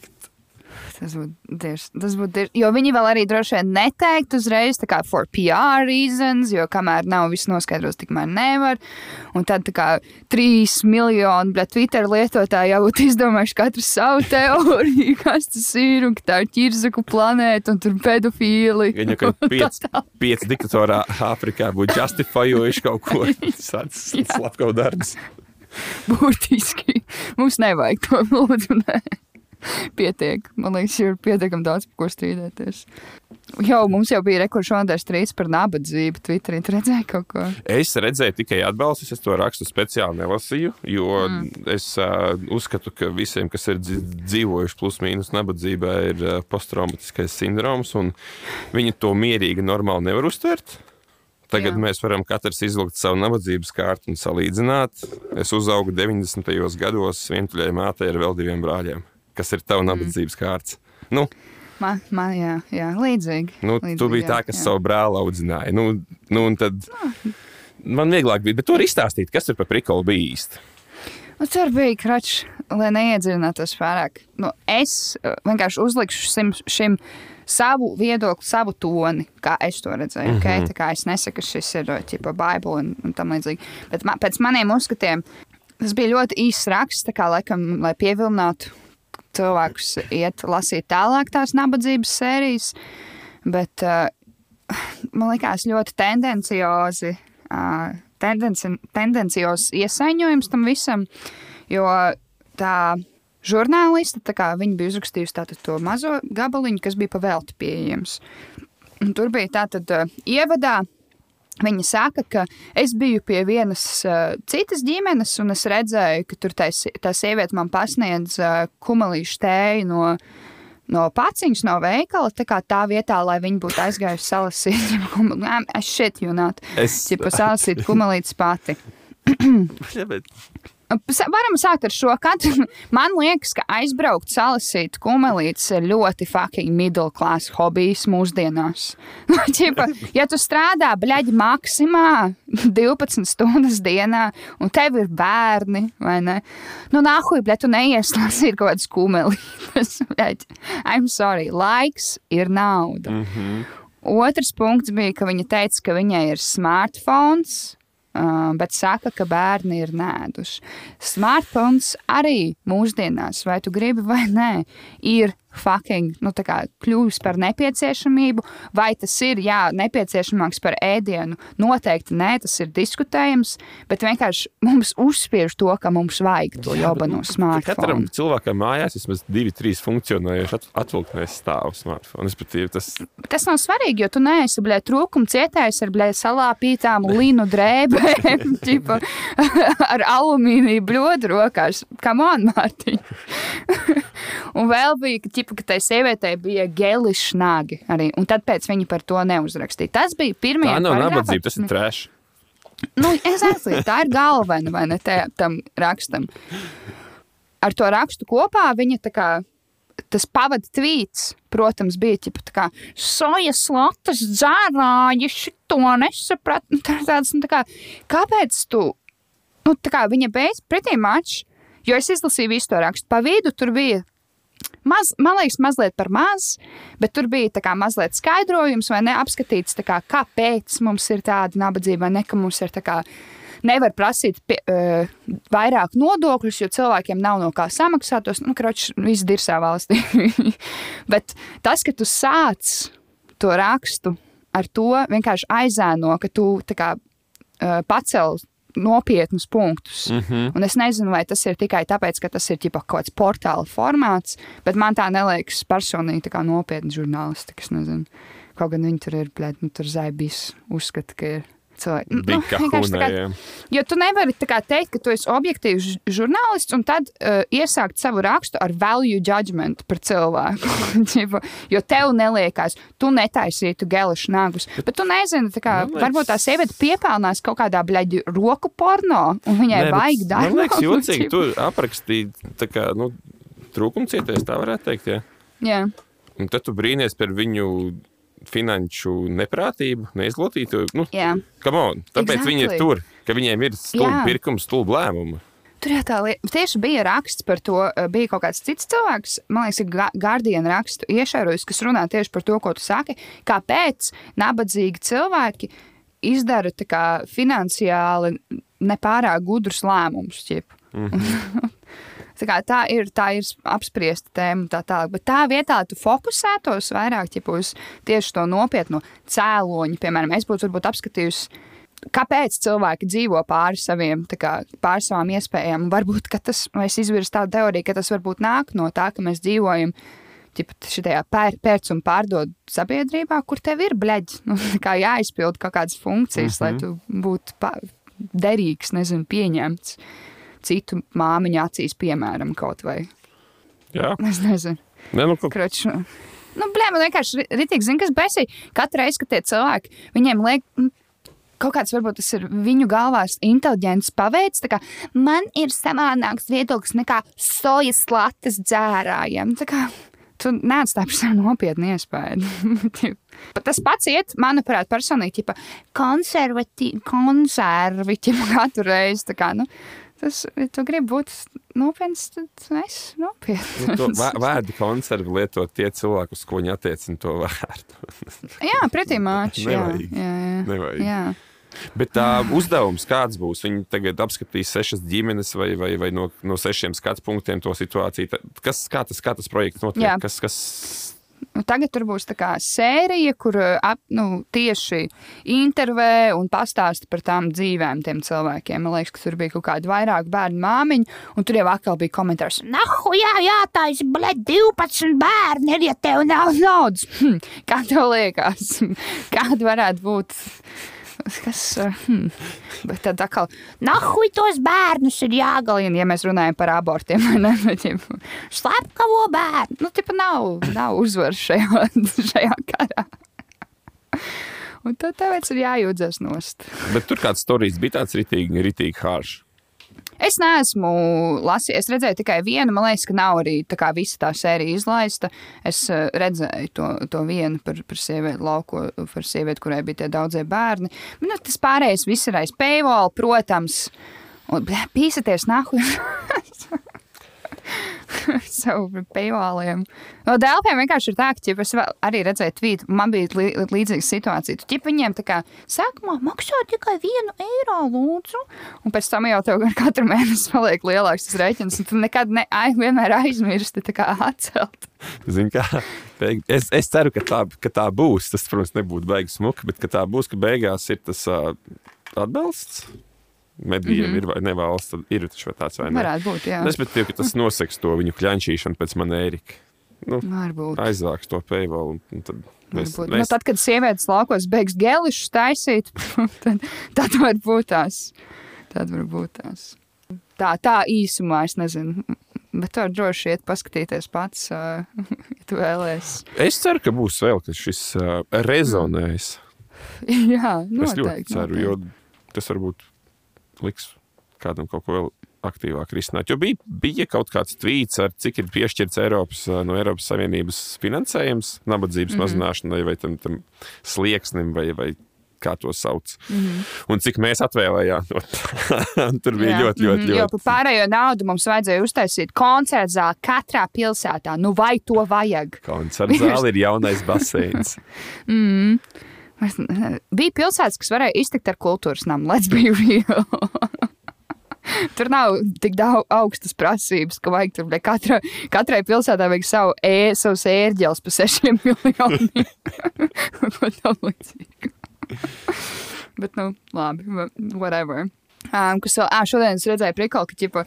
Tas būtu dirs, tas būtu dirs, jo viņi vēl arī droši vien neteikt uzreiz, tā kā for PR reasons, jo kamēr nav viss noskaidros, tikmēr nevar. Un tad tā kā trīs miljoni, Twitter lietotāji jau būtu izdomājuši katru savu teoriju, [laughs] kas tas ir, un ka tā ir ķirzaku planēta, un tur pedofīli. Viņa [laughs] pieci, tālāk. pieci diktatorā Āfrikā būtu justifējuši kaut ko tādu slepkavu darbus. Būtiski. Mums nevajag to lūdzu. Nē. [laughs] Pietiek. Man liekas, ir pietiekami daudz, par ko strīdēties. Jau mums jau bija rekords šodien strīds par nabadzību. Twitterī Tu redzēji kaut ko. Es redzēju tikai atbalstus, es to rakstu speciāli nelasīju, jo mm. es uh, uzskatu, ka visiem, kas ir dzīvojuši plus mīnus nabadzībā, ir uh, posttraumatiskais sindroms, un viņi to mierīgi, normāli nevar uztvert. Tagad Jā. Mēs varam katrs izvilkt savu nabadzības kārtu un salīdzināt. Es uzaugu 90. gados vientuļai mātei ar vēl diviem brāļiem. Kas ir tava nabadzības kārts? Nu, Man, man jā, jā, līdzīgi. Nu, līdzīgi, tu biji jā, tā, kas jā. savu brāli audzināja. Nu, nu, tad man vieglāk bija, bet tur izstāstīt, kas tur par prikolu bija īsti. Nu, tur bija kračs, lai neiedziļinātos pārāk. Nu, es uh, vienkārši uzlikšu šim, šim savu viedokli, savu toni, kā es to redzēju. Mm -hmm. okay? Es nesaku, ka šis ir tipo Bībele un, un tam līdzīgi. Bet man, pēc maniem uzskatiem tas bija ļoti īsts raksts, kā laikam, lai pievilinātu cilvēkus iet lasīt tālāk tās nabadzības sērijas. Bet uh, man liekas ļoti tendenciozi. Uh, tendenci, tendencios iesaņojums tam visam, jo tā žurnāliste, tā kā viņa bija uzrakstījusi tātad to mazo gabaliņu, kas bija pavēlti pieejams. Un tur bija tātad uh, ievadā. Viņa saka, ka es biju pie vienas uh, citas ģimenes, un es redzēju, ka tur tā, tā sieviete man pasniedz uh, kumelīšu tēju no, no paciņas, no veikala. Tā kā tā vietā, lai viņi būtu aizgājuši salasīt, [laughs] es šeit jūnāt, Es- ja salasīt kumelītes pati. [laughs] Ja, bet Varam sākt ar šo katru. [laughs] Man liekas, ka aizbraukt, salasīt kumelītes ir ļoti fucking middle class hobijs mūsdienās. [laughs] Nu, ķipa, ja tu strādā bļaģi maksimā [laughs] 12 stundas dienā, un tev ir bērni, vai ne? Nu, nahuj, bļaģi, tu neies lasīt kaut kādas kumelītes. bļaģi. I'm sorry, laiks ir nauda. Mm -hmm. Otrs punkts bija, ka viņa teica, ka viņai ir smartphones. Bet saka, ka bērni ir nēduši. Smartphones arī mūsdienās, vai tu gribi vai nē, ir fucking nu, kļuvis par nepieciešamību. Vai tas ir jā, nepieciešamāks par ēdienu? Noteikti nē, tas ir diskutējams, bet vienkārši mums uzspiež to, ka mums vajag to jobanu Katram smartphone. cilvēkam mājās vismaz divi, trīs funkcionējoši at- atvilktnēs stāv smartphone. Tas Tas nav svarīgi, jo tu neesi blē, trūkuma cietējis ar blē, salāpītām, linu drēbēm, [laughs] ķipa, [laughs] ar alumīniju bļodu rokās. Kam on, Mārtiņ? [laughs] un vēl bija, ka, ķipa, ka tai sievietei bija geli šnagi arī, un tad viņa par to neuzrakstīja. Tas bija pirmie. tā nav nabadzība, tas ir trešs. Nu, exactly, tā ir galvenā vai ne tā, tam rakstam. Ar to rakstu kopā viņa tā kā. Tas pavadu tvīts, protams, bija ķipa, tā kā sojas latas dzērāji, šito nesapratu. Nu, tā tāds, nu, tā kā, kāpēc tu, nu, tā kā viņa beidz pretī maču, jo es izlasīju visu to rakstu. Pa vidu tur bija Maz, man liekas, mazliet par maz, bet tur bija tā kā mazliet skaidrojums, vai ne apskatīts, kā, kāpēc mums ir tāda nabadzība, vai ne, ka mums ir tā kā. Nevar prasīt pie, uh, vairāk nodokļus, jo cilvēkiem nav no kā samaksāt tos. Nu, kroči, viss ir savā valstī. [laughs] Bet tas, ka tu sāc to rakstu ar to, vienkārši aizēno, ka tu kā, uh, pacēl nopietnus punktus. Mm -hmm. Un es nezinu, vai tas ir tikai tāpēc, ka tas ir ģipa, kaut kāds portāla formāts, bet man tā neliekas personīgi tā kā nopietna žurnālistika. Kaut gan viņi tur ir, blēd, nu, tur zaibīs, uzskata, ka ir cilvēki. Nu, tā kā- kahunē. Jo tu nevari kā teikt, ka tu esi objektīvs žurnālists un tad uh, iesākt savu rakstu ar value judgment par cilvēku. [laughs] Jo tev neliekās, tu netaisītu gelišu nagus. Bet tu nezini, kā, liekas- varbūt tā sieviete piepelnās kaut kādā bļaģi roku porno un viņai Nē, vajag darbu. Man liekas, jocīgi, [laughs] tu aprakstīji tā kā, nu, trūkumcieties, tā varētu teikt. Ja? Jā. Un tad tu brīnies par viņu finanšu neprātību, neizglītību. Nu, on, tāpēc exactly. viņi ir tur, ka viņiem ir stulbi pirkums, stulbi lēmumi. Tur jau tā lieta, tieši bija raksts par to. eh, Bija kaut kāds cits cilvēks, man liekas, Guardian rakstu iešērojis, kas runā tieši par to, ko tu saki. Kāpēc nabadzīgi cilvēki izdara kā finansiāli nepārāk gudrus lēmumus. ķip. [laughs] Tā, kā, tā ir, tā ir apspriesta tēma, tā tālāk. Bet tā vietā tu fokusētos vairāk ķip, uz tieši to nopietno cēloņu. Piemēram, es būtu apskatījusi, kāpēc cilvēki dzīvo pāri saviem, tā kā, pāri savām iespējām. Varbūt ka tas, vai es izvirzu tādu teoriju, ka tas varbūt nāk no tā, ka mēs dzīvojam. Šajā pēr, pērc un pārdod sabiedrībā, kur tev ir bleģi, [laughs] nu, kā jāizpild kaut kādas funkcijas, mm -hmm. lai tu būtu derīgs, nezinu, pieņemts citu māmiņu acīs, piemēram, kaut vai. Jā, Es nezinu, ne, nu, kaut... kroč. Nu, blē, man vienkārši ritīgi zina, kas besī. Katru reizi, kad tie cilvēki, viņiem liek. Kaut kāds varbūt tas ir viņu galvās inteliģents paveids. kā, Man ir savādāks viedoklis nekā sojas latas dzērājiem. Tā kā, Tu neatstāji par sevi nopietnu iespēju. [laughs] Tas pats iet, manuprāt, personīgi, ja konservatīvi, konservi, ķipa, katru reizi. Kā, nu, Tas, ja tu gribi būt nopietns, tad es nopietns. Nu, to vā- [laughs] vārdu konservu lietot tie cilvēki, uz ko viņi attiecina to vārdu. [laughs] jā, pretī māči. Jā, Nevajag. jā, jā. Nevajag. jā. Bet tā uzdevums kāds būs? Viņi tagad apskatīs sešas ģimenes vai, vai, vai no, no sešiem skatu punktiem to situāciju. Kas, kā, tas, kā tas projekts notiek? Jā. Kas, kas... Nu, tagad tur būs tā sērija, kur uh, ap, nu, tieši intervē un pastāsta par tām dzīvēm tiem cilvēkiem. Man liekas, ka tur bija kaut kāda vairāk bērnu māmiņu, un tur jau atkal bija komentārs. Nahu, jā, jā, tā ir blēd 12 bērni, ir, ja tev nav naudas. Hm, [laughs] kā tev liekas? [laughs] Kāda varētu būt? Kas, hmm. Bet tad atkal, nahu, tos bērnus ir jāgalina, ja mēs runājam par abortiem. [laughs] Slepkavo bērnu. Nu, tipa nav, nav uzvaras šajā, [laughs] šajā karā. Un tad tāpēc ir jājūdzas nost. Bet tur kāds stāstījis bija tāds ritīgi, ritīgi hāršs. Es neesmu lasījis, es redzēju tikai vienu. Man liekas, ka nav arī tā kā visa tā sērija izlaista. Es eh, redzēju to, to vienu par, par sievieti, lauko, par sievieti, kurai bija tie daudzie bērni. Bet, nu, tas pārējais viss ir aiz paywall, protams. Un blē, pīsaties nahu. [laughs] [laughs] Savu paywalliem. No dēlpiem vienkārši ir tā, ka ķip, es arī redzēju tvītu, man bija lī, līdzīga situācija. Tu viņiem tā kā sākumā maksā tikai vienu eiro lūdzu, un pēc tam jau tev [laughs] katru mēnesi paliek lielāks tas rēķins, un tu nekad ne, ai, vienmēr aizmirsti tā kā atcelt. Zini, kā, es, es ceru, ka tā, ka tā būs. Tas, protams, nebūtu beigas smuka, bet tā būs, ka beigās ir tas uh, atbalsts. Medijiem mm -hmm. ir vai ne valsts, tad ir taču tāds vai ne. Varētu būt, jā. Respektīvi, ka tas noseks to viņu kļančīšanu pēc man Ērika. Nu, Varbūt. aizvāks to paywall. un Tad mēs, Varbūt. mēs, Nu, tad, kad sievietes laukos beigs gelišus taisīt, [laughs] tad, tad var būt tās. Tad var būt tās. Tā, tā īsumā es nezinu. Bet tur droši iet paskatīties pats, [laughs] ja tu vēlēsies. es ceru, ka būs vēl, ka šis rezonēs. [laughs] Jā, Es ļoti noteikti. ceru, jo tas varbūt liks kādam kaut ko vēl aktīvāk risināt. Jo bija, bija kaut kāds tvīts, ar cik ir piešķirts Eiropas, ā, no Eiropas Savienības finansējums nabadzības mm. -hmm. mazināšanai vai tam, tam slieksnim vai, vai kā to sauc. Mm. -hmm. Un cik mēs atvēlējām. [laughs] no tā. Tur bija Jā, ļoti, ļoti, mhm, Jo ļoti. par pārējo naudu mums vajadzēja uztaisīt koncertu zāli katrā pilsētā. Nu, vai to vajag? Koncerta zāle ir jaunais baseins. Es [laughs] ne- [laughs] Bija pilsētas, kas varēja iztikt ar kultūras namu. [laughs] Let's be real. [laughs] Tur nav tik daudz augstas prasības, ka vajag tur katra, katrai pilsētā vajag savu e, savus ērģeles par sešiem miljoniem. Ko tam līdzīgu. Bet, nu, labi, wha- whatever. Um, kas vēl, ah, šodien es redzēju prikolu, ka ķipa,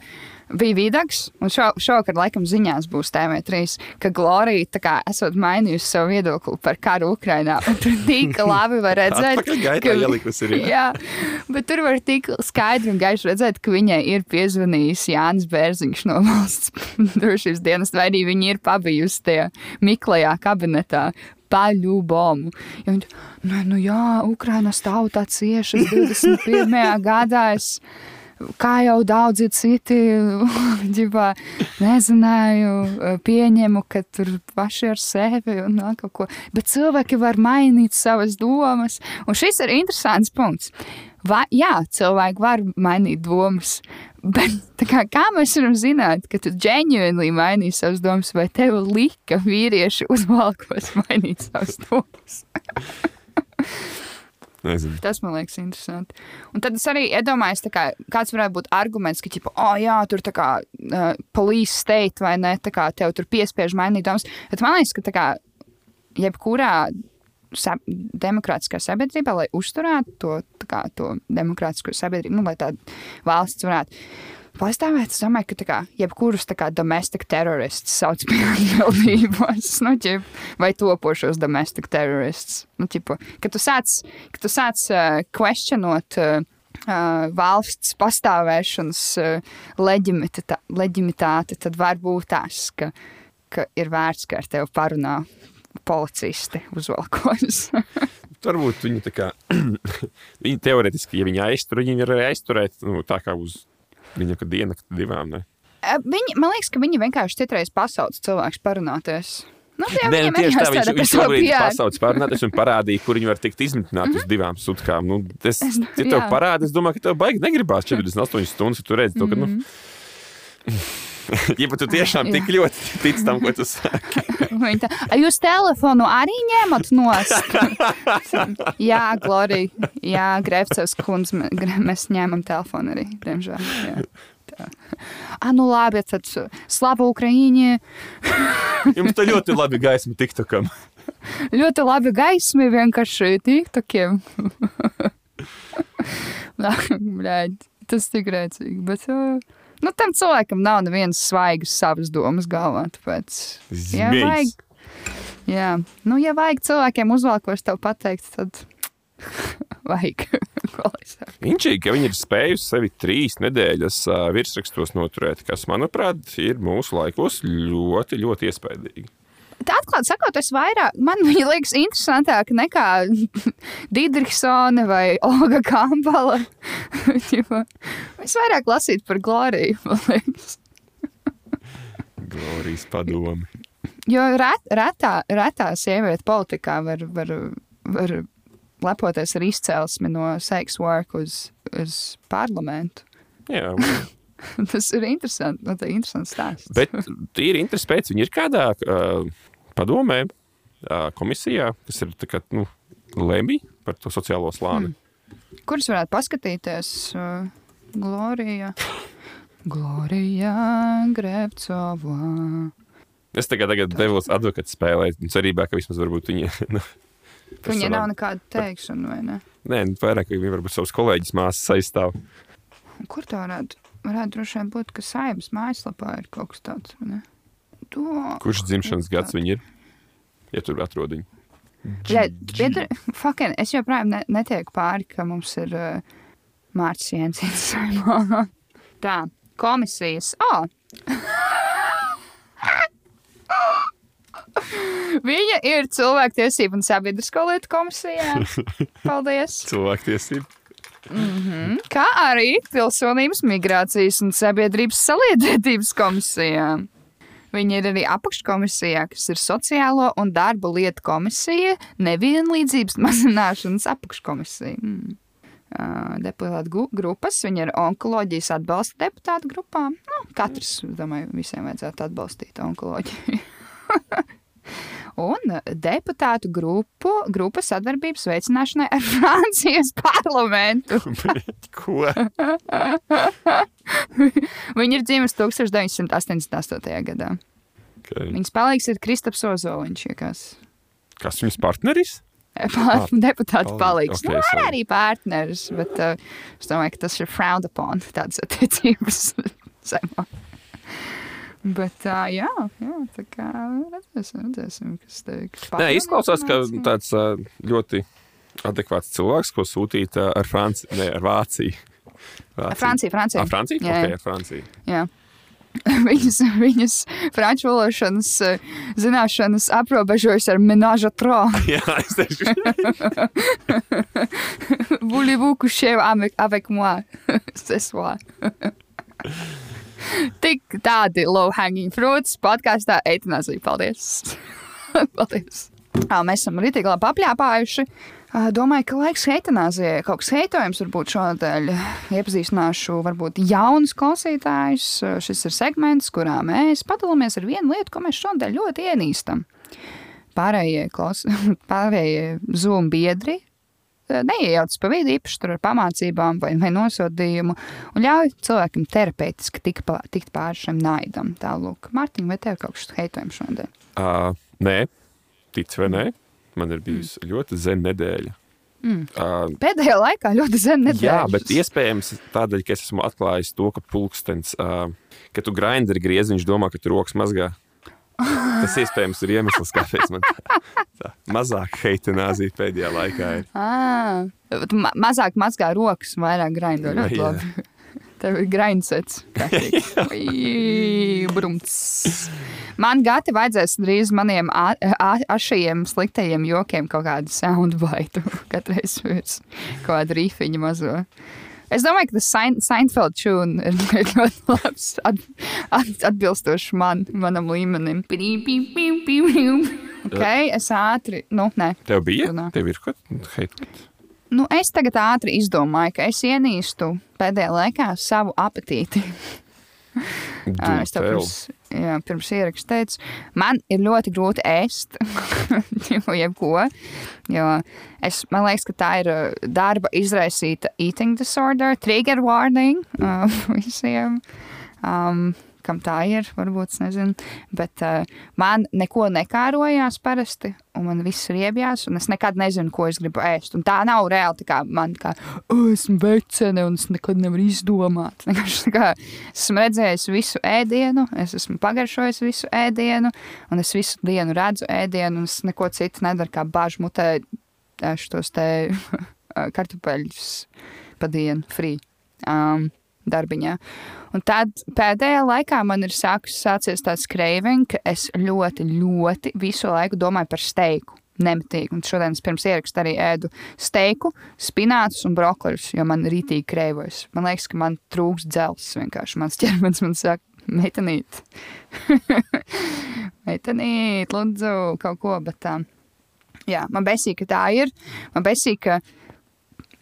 bija vidaks, un šo, šovakar laikam ziņās būs TV3, ka Glorija tā kā esot mainījusi savu viedokli par karu Ukrainā. Un tur tik [laughs] labi var redzēt, gaitā ielikusi ir, [laughs] jā. bet tur var tik skaidri un gaiši redzēt, ka viņai ir piezvanījis Jānis Bērziņš no valsts [laughs] drošības dienas, vai arī viņa ir pabijusi tajā miklajā kabinetā. Paļubomu. Ja viņa, nu, nu jā, Ukrainas tauta ciešas 21. gadā. Es, kā jau daudzi citi, [laughs] ģibā, nezināju, pieņemu, ka tur paši ar sevi un vēl kaut ko. Bet cilvēki var mainīt savas domas. Un šis ir interesants punkts. Va, jā, cilvēki var mainīt domas. [laughs] Bet kā, kā mēs varam zināt, ka tu ģenuīni mainīji savas domas, vai tev lika vīrieši uzvalkos [laughs] mainīt savas domas? Nezinu. Tas man liekas interesanti. Un tad es arī iedomājos, tā kā, kāds varētu būt arguments, ka, tipo, oh, jā, tur tā kā uh, police state vai ne, tā kā tev tur piespiež mainīt domas. Bet man liekas, ka tā kā jebkurā sa demokrātiskā sabiedrībā, lai uzturētu to, tā kā, to demokrātisko sabiedrību, nu, lai tāda valsts varētu pastāvēt, es domāju, ka kā, jebkurus domestic terrorists sauc pie atbildības, nu, ķip, vai topošos domestic terrorists. Nu, ķipa, kad tu sāc, kad tu sāc uh, questionot uh, uh, valsts pastāvēšanas uh, leģimita, leģimitāti, tad var būt tas, ka, ka ir vērts, ka ar tevi parunā policisti uzvalkos. [laughs] Varbūt viņi tā kā, [clears throat] viņi teorētiski, ja viņi aiztur, viņi var arī aizturēt, nu, tā kā uz viņa dienu, divām. Ne? viņi, man liekas, ka viņi vienkārši citreiz pasauc cilvēks parunāties. Nu, jā, Nē, nu, tieši tā, viņš, viņš šobrīd PR. pasaules pārnāties un parādīja, kur viņi var tikt izmitināti uz divām sutkām. Nu, es, ja tev jā. parāda, es domāju, ka tev baigi negribās 48 stundas, ja tu redzi to, ka, nu, ja tu tiešām tik ļoti tic tam, ko tu saki. Viņa tā, "A jūs telefonu arī ņemat nost? [laughs] jā, Glorija. Jā, Grefcevs gre- mēs ņemam telefonu arī, diemžēl. Jā. Tā. A, nu labi, tad slava Ukraiņai. [laughs] Jums tā ļoti labi gaisma tiktokam. Ļoti labi gaismi vienkārši tiktokiem. [laughs] Bļaļ, tas tik rēcīgi, bet uh, nu, tam cilvēkam nav nevienas svaigas savas domas galvā, tāpēc. Jā, vajag. Jā, nu, ja vajag cilvēkiem uzvalkos tev pateikt, tad [laughs] vajag. Inčīgi, ka viņi ir spējuši sevi trīs nedēļas virsrakstos noturēt, kas, manuprāt, ir mūsu laikos ļoti, ļoti iespaidīgi. Atklāti sakot, es vairāk, man [laughs] viņa liekas interesantāk nekā [laughs] Dīdriksone vai Olga Kampala. [laughs] Es vairāk lasītu par Gloriju, man liekas. Glorijas padomi. Jo ret, retā, retā sieviete politikā var, var, var lepoties ar izcelsmi no sex work uz, uz parlamentu. Jā, Tas ir interesanti. Nu, tā ir interesants stāsts. bet tīri interesi pēc viņi ir kādā uh, padomē, komisijā, kas ir kā, nu, lemj par to sociālo slāni. Mm. Kurus varētu paskatīties? Glorija. Glorija Grevcova. Es tagad, tagad devos advokātu spēlēt, cerībā, ka vismaz varbūt viņi. [laughs] Nu, savām- nav nekāda teikšana, vai ne? Nē, nu, vairāk viņi varbūt savus kolēģus māsas aizstāv. Kur tā varētu? Varētu droši vien būt, ka saimnes mājaslapā ir kaut kas tāds. ne? To. Kurš dzimšanas gads viņi ir? Ja tur atrod viņu. Jā, piedar, fucking, es joprojām ne, netieku pāri, ka mums ir uh, Mārcis Jensins saimā. [laughs] Tā, komisijas. Oh. [laughs] Viņa ir cilvēktiesība un sabiedrisko lietu komisijā. [laughs] Paldies! Cilvēktiesība. Kā arī pilsonības, migrācijas un sabiedrības saliedētības komisijā. Viņa ir arī apakškomisijā, kas ir Sociālo un darba lietu komisija, nevienlīdzības [laughs] mazināšanas apakškomisija. Mm. Uh, deputātu grupas, viņa ir onkoloģijas atbalsta deputātu grupā. Nu, katrs, domāju, visiem vajadzētu atbalstīt onkoloģiju. [laughs] Un deputātu grupu, grupas sadarbības veicināšanai ar [laughs] Francijas parlamentu. [laughs] Ko? [laughs] Viņa ir dzimusi 1988. gadā. Okay. Viņas palīgs ir Kristaps Ozoliņš. Kas Kas viņas partneris? Pār, deputāta palīgs. palīgs. Ok, Okay, nu, sorry. arī partneris, bet uh, es domāju, ka tas ir frowned upon tādas attiecības. Saimā. Bet uh, jā, jā, tā kā redzēsim, redzēsim kas teiks. Nē, izklausās, ka tāds ā, ļoti adekvāts cilvēks, ko sūtīt ā, ar Franciju, ne ar Vāciju. Vāciju. Francija, Francija. Ah, Francija? Jā, Ok, jā. ar Franciju. Jā. [laughs] Viņas, viņas franču valodas zināšanas aprobežojas ar menāžu tro. [laughs] Jā, es teikšu. [laughs] Voulez-vous coucher avec, avec moi ce soir? [laughs] Tik tādi low-hanging fruits podkāstā eitanāzija. Paldies! [laughs] Paldies! Mēs esam rītīgi labi apļāpājuši. Domāju, ka laiks heitanāzijai kaut kas heitojams varbūt šonadēļ iepazīstināšu varbūt jaunus klausītājus. Šis ir segments, kurā mēs padalāmies ar vienu lietu, ko mēs šonadēļ ļoti ienīstam. Pārējie, klaus... [laughs] Pārējie Zoom biedri neiejaucas pa vidu īpaši tur ar pamācībām vai, vai nosodījumu un ļauj cilvēkam terapeitiski tikt, pa, tikt pāri šim naidam. Tālūk, Mārtiņ, vai tev ir kaut kas heitojams šodien? Uh, nē, tic vai nē, man ir bijusi mm. ļoti zena nedēļa. Mm. Uh, Pēdējā laikā ļoti zem nedēļas. jā, bet iespējams tādēļ, ka es esmu atklājis to, ka pulkstenis, uh, ka tu grinderi griezi, viņš domā, ka tu rokas mazgā. Tas iespējams ir iemesls, kāpēc man tā, tā mazāk heitinājuma pēdējā laikā ir. À, ma mazāk mazgā rokas, vairāk grindu. Ļoti Jā. labi. [laughs] Tev ir grindsets. [laughs] Brumts. Man gati vajadzēs drīz maniem ašajiem sliktajiem jokiem kaut kādu soundbite. [laughs] Katreiz pēc kaut kādu rīfiņu mazo. Es domāju, ka tas Sein- Seinfeld čūn ir [laughs] ļoti labs, at, at, atbilstoši man, manam līmenim. Ok, es ātri, nu, nē. Tev bija? Runā. Tev ir kaut kas tāds. Nu, es tagad ātri izdomāju, ka es ienīstu pēdējā laikā savu apetīti. [laughs] Ā, Es tev pirms, jā, pirms ierakstu teicu, man ir ļoti grūti ēst [laughs] jebko. Jo es, man liekas, ka tā ir ā, darba izraisīta eating disorder, trigger warning ā, [laughs] visiem. Um, kam tā ir, varbūt nezinu. Bet uh, man neko nekārojās parasti, un man viss ir iebjās, un es nekad nezinu, ko es gribu ēst. Un tā nav reāli tā kā man, kā, oh, esmu vecene, un es nekad nevaru izdomāt. [laughs] Tā kā esmu redzējis visu ēdienu, es esmu pagaršojis visu ēdienu, un es visu dienu redzu ēdienu, un es neko citu nedaru, kā bāžu mutē ēšu tos te [laughs] kartupeļus pa dienu, free. Um, darbiņā. Un tad pēdējā laikā man ir sākus, sācies tāds craving, ka es ļoti, ļoti visu laiku domāju par steiku. Nemitīgi. Un šodien es pirms ierakstu arī ēdu steiku, spinātus un brokoļus, jo man rītīgi krēvojas. Man liekas, ka man trūks dzelzs vienkārši. Mans ķermenis man saka, meitenīt. [laughs] meitenīt, lūdzu, kaut ko. Bet, um, jā, man besīk, ka tā ir. Man besīk, ka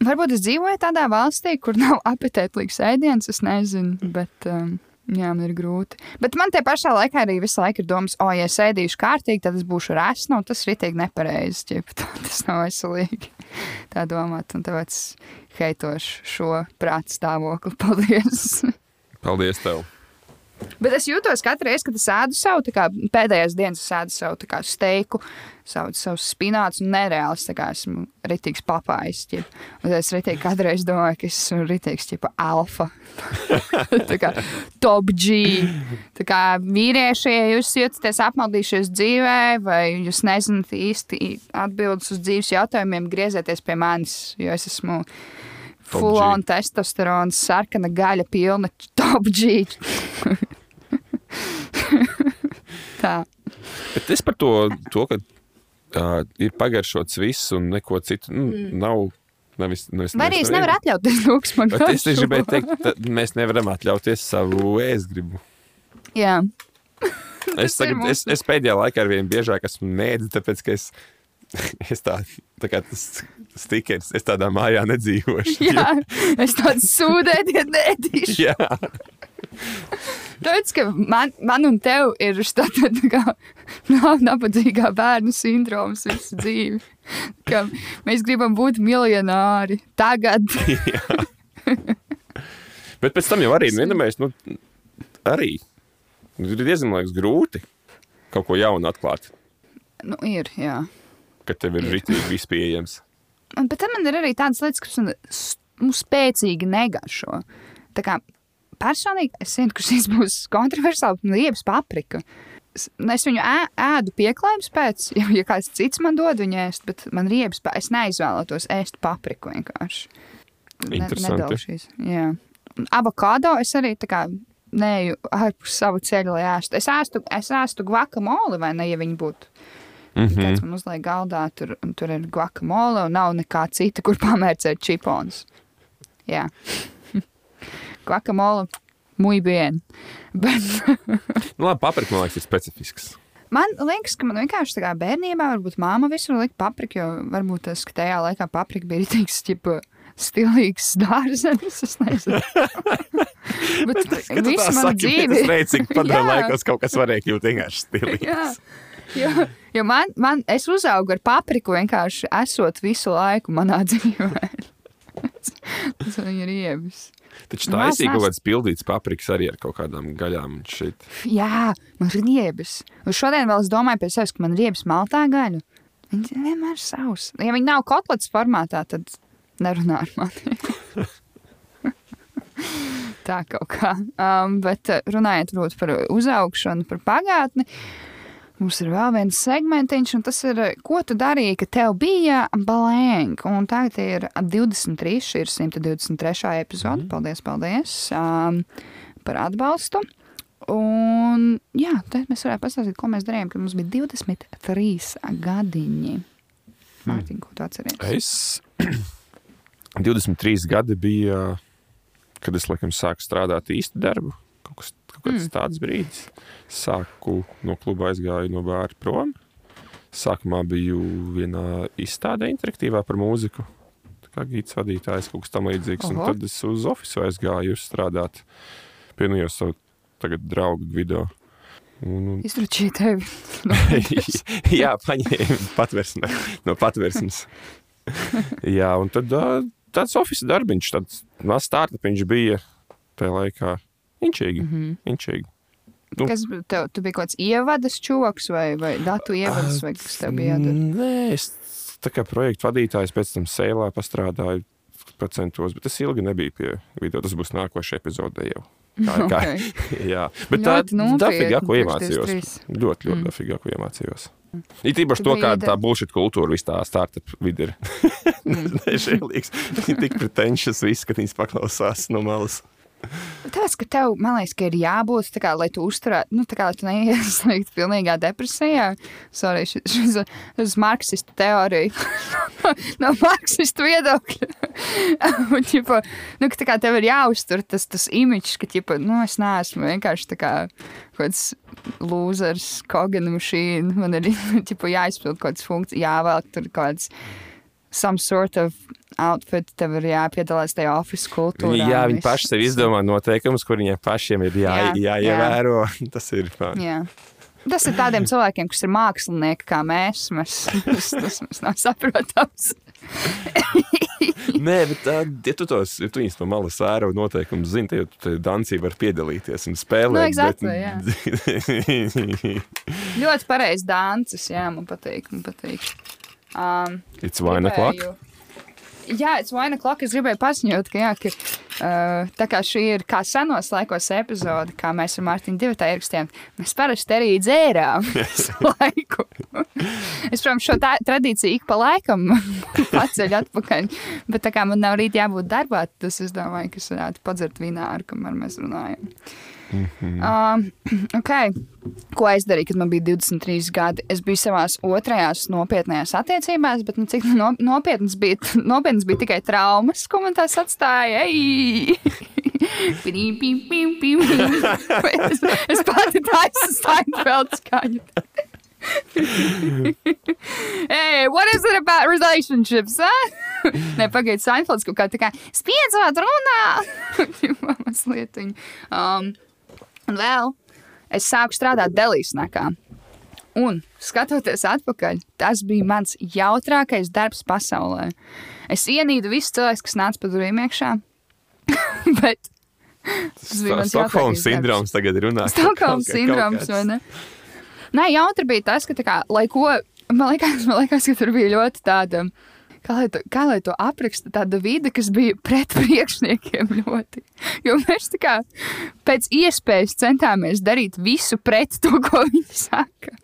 Varbūt es dzīvoju tādā valstī, kur nav [laughs] apetētīgs ēdiens, es nezinu, bet um, jā, man ir grūti. Bet man te pašā laikā arī visu laiku ir domas, o, ja es ēdīšu kārtīgi, tad es būšu resna, un tas ir itīgi nepareizi. ķip, [laughs] Tas nav veselīgi. Tā domāt, un tāpēc heitošu šo prātu stāvokli. [laughs] Paldies! Paldies tev! Bet es jūtos katru reizi, kad es ēdu savu, tā kā pēdējās dienas es ēdu savu tā kā steiku, savu, savu spinātu, un kā esmu ritīgs papājs. ķip. Un es ritīgi katru reizi domāju, ka es esmu ritīgs, tipa alfa. [laughs] tā kā top G. Tā kā vīrieši, ja jūs jūtaties apmaldījušies dzīvē, vai jūs nezināt īsti atbildes uz dzīves jautājumiem, griezieties pie manis, jo es esmu Top full G. on testosterona, sarkana gaļa, pilna top G. [laughs] Tā. Bet es par to, to ka uh, ir pagaršots viss un neko citu nu, mm. nav. Nevis, nevis, Vai arī es nevaru atļauties Bet es tieši gribēju teikt, mēs nevaram atļauties savu ēstgribu. Jā, Es, tagad, es, es pēdējā laikā ar vien biežāk esmu mēdzi, tāpēc ka es, es tā, tā kā tas stikers, es tādā mājā nedzīvošu. jā. es tādu sūdēju, [laughs] nedīšu. Jā, Tāpēc, ka man, man un tev ir tā kā [laughs] nav nabadzīgā bērnu sindroms visu dzīvi. Ka mēs gribam būt miljonāri tagad. [laughs] bet pēc tam jau arī, nu, iedomājies, nu, arī nu, ir diezgan man liekas, grūti kaut ko jaunu atklāt, nu, ir, jā. kad tev ir rītīgi viss pieejams. Bet tad man ir arī tādas lietas, kas man nu, spēcīgi negaršo. Tā kā personīgi es zinu, ka šis būs kontroversiāls, man ir riebs paprika. Es, nu, es viņu ē, ēdu pieklājības pēc, ja, ja kāds cits man dod viņu ēst, bet man riebs, pa- es neizvēlētos ēst papriku vienkārši. Interesanti. nedalšīs, jā. Un Avokado es arī tā kā neju ārpus savu ceļu, lai ēstu. Es ēstu, es ēstu guacamole, vai ne, ja viņi būtu. Mm -hmm. Kāds man uzliek galdā, tur, un tur ir guacamole, un nav nekā cita, kur pamērcēt čipons. Jā. Guacamole, muy bien. [laughs] Bet Nu, labi, paprika, man liekas, ir specifisks. man liekas, ka man vienkārši tā kā bērnībā, varbūt māma visur lika papriku, jo varbūt tas, ka tajā laikā paprika bija rītīgs, ķipa, stilīgs dārzenis, es nezinu. [laughs] Bet visu manu dzīvi. es padomju [laughs] Jā. laikos kaut kas varēja kļūt vienkārši Jā, stilīgs. jo, jo man, man, es uzaugu ar papriku vienkārši esot visu laiku manā dzīvē. Tas man ir iebis. Taču tā ir kaut kāds pildīts papriks arī ar kaut kādām gaļām. un Šeit. Jā, man ir iebis. Un šodien vēl es domāju pie sevis, ka man ir iebis maltā gaļu. Viņi vienmēr ir savs. Ja viņi nav kotlets formātā, tad nerunā ar mani. [laughs] Tā kaut kā. Um, bet eh, runājot par uzaugšanu, par pagātni, mums ir vēl viens segmentiņš, un tas ir, ko tu darīji, kad tev bija balēnga. Un tagad ir 23, šī ir 123. epizode. Paldies, paldies um, par atbalstu. Un, jā, tad mēs varētu pastāstīt, ko mēs darījām, kad mums bija 23 gadiņi. Mārtiņ, ko tu atceries? Es [clears throat] 23 gadi bija kad es laikam sāku strādāt īstu darbu. Kaut kāds mm. tāds brīdis. Sāku no kluba aizgāju no bāra prom. Sākumā biju vienā izstādē interaktīvā par mūziku. Tā kā gīts vadītājs, kaut kas tam līdzīgs. Un Oho. tad es uz oficiālu aizgāju strādāt pie nu savu tagad draugu video. Un, un, Izračīja tevi. [laughs] jā, paņēma patversme, no patversmes. [laughs] jā, un tad tāds oficiāls darbiņš, tāds mazs startups bija tajā laikā. Inčīgi. Mm -hmm. Inčīgi. Nu. Kas bija tev? Tu biji kaut kāds ievadas čoks vai, vai datu ievadas, vai kas tev bija jādara? Mm, Nē, es tā kā projektu vadītājs pēc tam sēlā pastrādāju procentos, bet tas ilgi nebija pie video. Tas būs nākošais epizode jau. [laughs] Kā, kā, Okay. [laughs] jā, bet tā Ļoti nopietni, dafigā, ko priekš iemācījos. 23. Ļoti, ļoti Mm. dafigā, ko iemācījos. It īpaši Tu to, kāda tā bullshit kultūra vis tā startup vidi ir. Mm. [laughs] Nežēlīgs. Tik pretentious, viss, ka viņas paklausās no malas. Tāpēc, ka tev, man liekas, ka ir jābūt tā kā, lai tu uzturētu, nu, tā kā, tu neieslīgtu [laughs] pilnīgā depresijā. Sorry, šis, šis marksistu teorija. [laughs] no marksistu viedokļa. [laughs] Un, ķipa, nu, ka kā tev ir jāuztur tas, tas imidžs, ka, ķipa, nu, es neesmu vienkārši kā kaut kāds losers, kogana mašīna. Man ir, ķipa, jāizpild kaut kāds funkcijas, jāvelk tur kaut kāds some sort of outfit, tev ir jāpiedalās tajā oficiālā kultūrā. Jā, un viņi paši sev izdomā noteikumus, kur viņiem pašiem ir jā, Jā, jā, jāievēro. [laughs] Tas ir. Jā. Tas ir tādiem cilvēkiem, kas ir mākslinieki, kā mēs. mēs tas, tas mums nav saprotams. [laughs] Nē, bet tā, ja tu tos, ja tu no malas vēro noteikumus zini, tad tu dancī var piedalīties un spēlēt. Nu, exactly, [laughs] bet... Ļoti pareizs dancis, jā, man patīk. Man patīk. Um, It's one o'clock. Jā, it's one o'clock. Es gribēju paziņot, ka, jā, ka uh, tā kā šī ir kā senos laikos epizode, kā mēs ar Mārtiņu divu tā ierakstījām, mēs parasti arī dzērām [laughs] visu [laughs] laiku. es, protams, šo tā, tradīciju ik pa laikam [laughs] paceļu atpakaļ, bet tā kā man nav rīt jābūt darbā, tas es domāju, ka es varētu padzert vināru, kamēr mēs runājam. Mm -hmm. um, okay. Ko es darīju, kad man bija 23 gadi? Es biju savās otrajās nopietnējās attiecībās, bet nu, cik no, nopietnas, bija, [laughs] nopietnas bija tikai traumas, ko man tās atstāja. [laughs] Pim, pim, pim, pim. [laughs] es, es pati taisu Steinfeld skaņu. hey, what is it about relationships? Huh? Nē, pagaidiet, Seinfelds kaut kā tā kā spiedzot runā. Mazliet. Um, un vēl es sāku strādāt Delīsnakā. Un, skatoties atpakaļ, tas bija mans jautrākais darbs pasaulē. Es ienīdu visus cilvēkus, kas nāca pa durvīm iekšā. [laughs] Bet tas bija mans Stokholmas sindroms tagad ir runāts. Stokholmas sindroms, vai ne? Nē, jautri bija tas, ka, tā kā, lai ko, man liekas, man liekas, ka tur bija ļoti tāda, kā lai to, kā lai to apraksta, tāda vide, kas bija pret [laughs] priekšniekiem ļoti. Jo mēs tā kā pēc iespējas centāmies darīt visu pret to, ko viņi saka.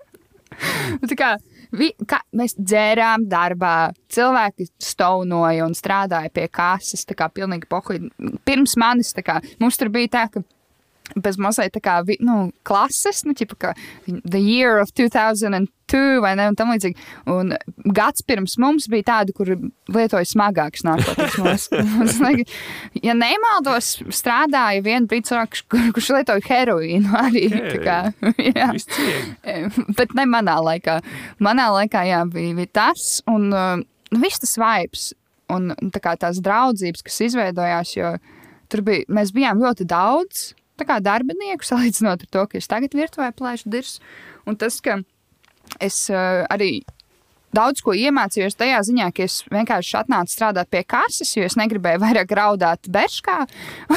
Un Tā kā, vi, kā, mēs dzērām darbā, cilvēki staunoja un strādāja pie kases. Tā kā pilnīgi pohuļi. Pirms manis tā kā, mums tur bija tā, ka bez mazliet tā kā nu, klases, nu, ķipa, kā The Year of 2002 vai ne, un tam līdzīgi. Un gads pirms mums bija tādi, kur lietoja smagākas narkotikas. [laughs] Ja nemaldos, strādāja viena brīdis, cilvēks, kur, kurš lietoja heroīnu arī. tā Kā, [laughs] jā. Cieņa. Bet ne manā laikā. Manā laikā jā, bija, bija tas, un uh, viss tas vibes, un tā kā tās draudzības, kas izveidojās, jo tur bija, mēs bijām ļoti daudz. Kā darbinieku [laughs] salīdzinot ar to, ka es tagad virtuvē plēšu dirs. Un tas, ka es uh, arī daudz ko iemācījos tajā ziņā, ka es vienkārši atnācu strādāt pie kases, jo es negribēju vairāk raudāt beškā. [laughs]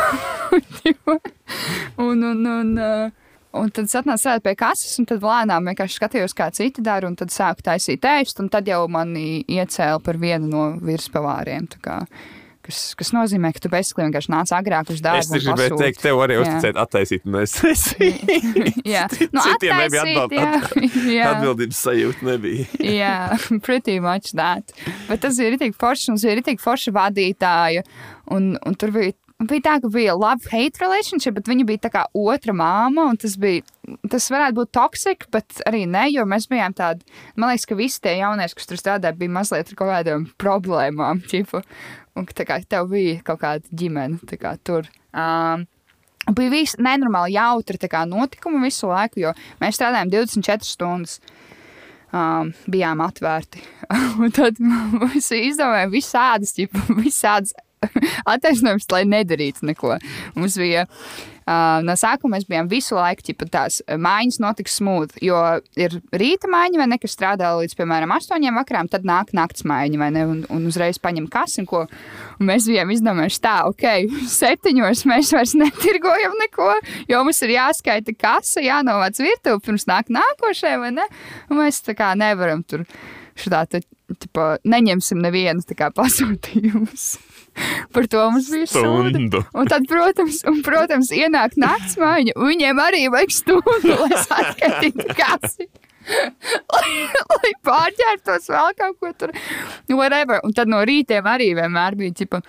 un, un, un, uh, Un tad es atnācu strādāt pie kases, un tad lēnām vienkārši skatījos, kā citi dara, un tad sāku taisīt ēst, un tad jau mani iecēla par vienu no virspavāriem. tā kā, Kas, kas nozīmē, ka tu bezsakli vienkārši nāc agrāk uz darbu. Es tikai gribēju teikt, tev arī uzticēt, attaisīt. Un es, [laughs] es [laughs] Jā, nu, Citiem nebija [laughs] jā. atbildības sajūta nebija. Jā, pretty much that. Bet tas ir tik forši, mums ir tik forša vadītāja. Un, un tur bija, bija tā, ka bija love-hate relationship, bet viņa bija tā kā otra māma. un Tas, bija, tas varētu būt toksik, bet arī ne, jo mēs bijām tādi. Man liekas, ka visi tie jaunieši, kas tur strādāja, bija mazliet ar kaut kādām problēmām. Ķipa. Un kā tev bija kaut kāda ģimene kā, tur. Um, bija viss nenormāli jautri kā, notikumi visu laiku, jo mēs strādājām 24 stundas. Um, bijām atvērti. [laughs] tad mums izdomājām visādas, visādas [laughs] attaisnojums, lai nedarītu neko. Mums bija Uh, no sākuma mēs bijām visu laiku, ja tās mājiņas notiks smūgi. Jo ir rīta mājiņa, vai ne, kas strādā līdz, piemēram, astoņiem vakarām, tad nāk naktas mājiņa, vai ne, un, un uzreiz paņem kasi un. Un mēs bijām izdomājuši tā, ok, [laughs] septiņos mēs vairs netirgojam neko, jo mums ir jāskaita kasa, jānovāc virtuve, pirms nāk nākošie, vai ne? Un mēs tā kā nevaram tur te, tipa, neņemsim nevienu pasūtījumus. [laughs] [laughs] Par to mums bija stundu. Un tad, protams, un, protams ienāk naktas mājiņa, un viņiem arī vajag stundu, lai saskaitītu kasi. [laughs] lai, lai pārģērbtos vēl kaut ko tur. Whatever. Un tad no rītiem arī vienmēr bija ķipa.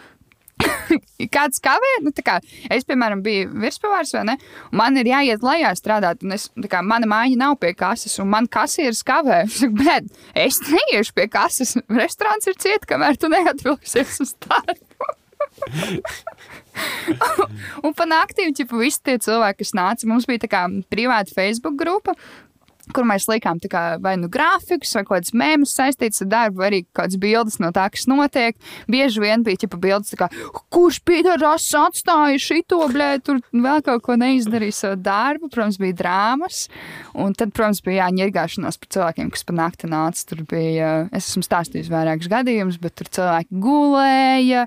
[laughs] Kāds kavē, nu, kā, es, piemēram, biju virspavārs, vai ne? Man ir jāiet lejā strādāt, un es, kā, mana māja nav pie kases, un man kasieris kavē. [laughs] Es saku, bet es neiešu pie kases. Restorāns ir ciet, kamēr tu neatvilksies uz darbu. [laughs] un pa naktīm, ja visi tie cilvēki, kas nāca, mums bija tā kā privāta Facebook grupa, kur mēs likām kā, vai nu grafikus, vai kaut kādas mēmus saistītas ar darbu, vai arī kādas bildes no tā, kas notiek. Bieži vien bija ķipa bildes, kā, kurš pīdārās atstāja šito, blē, tur vēl kaut ko neizdarīja savu darbu. Protams, bija drāmas. Un tad, protams, bija jāņirgāšanās par cilvēkiem, kas pa nakti nāca. Tur bija, es esmu stāstījis vairākus gadījumus, bet tur cilvēki gulēja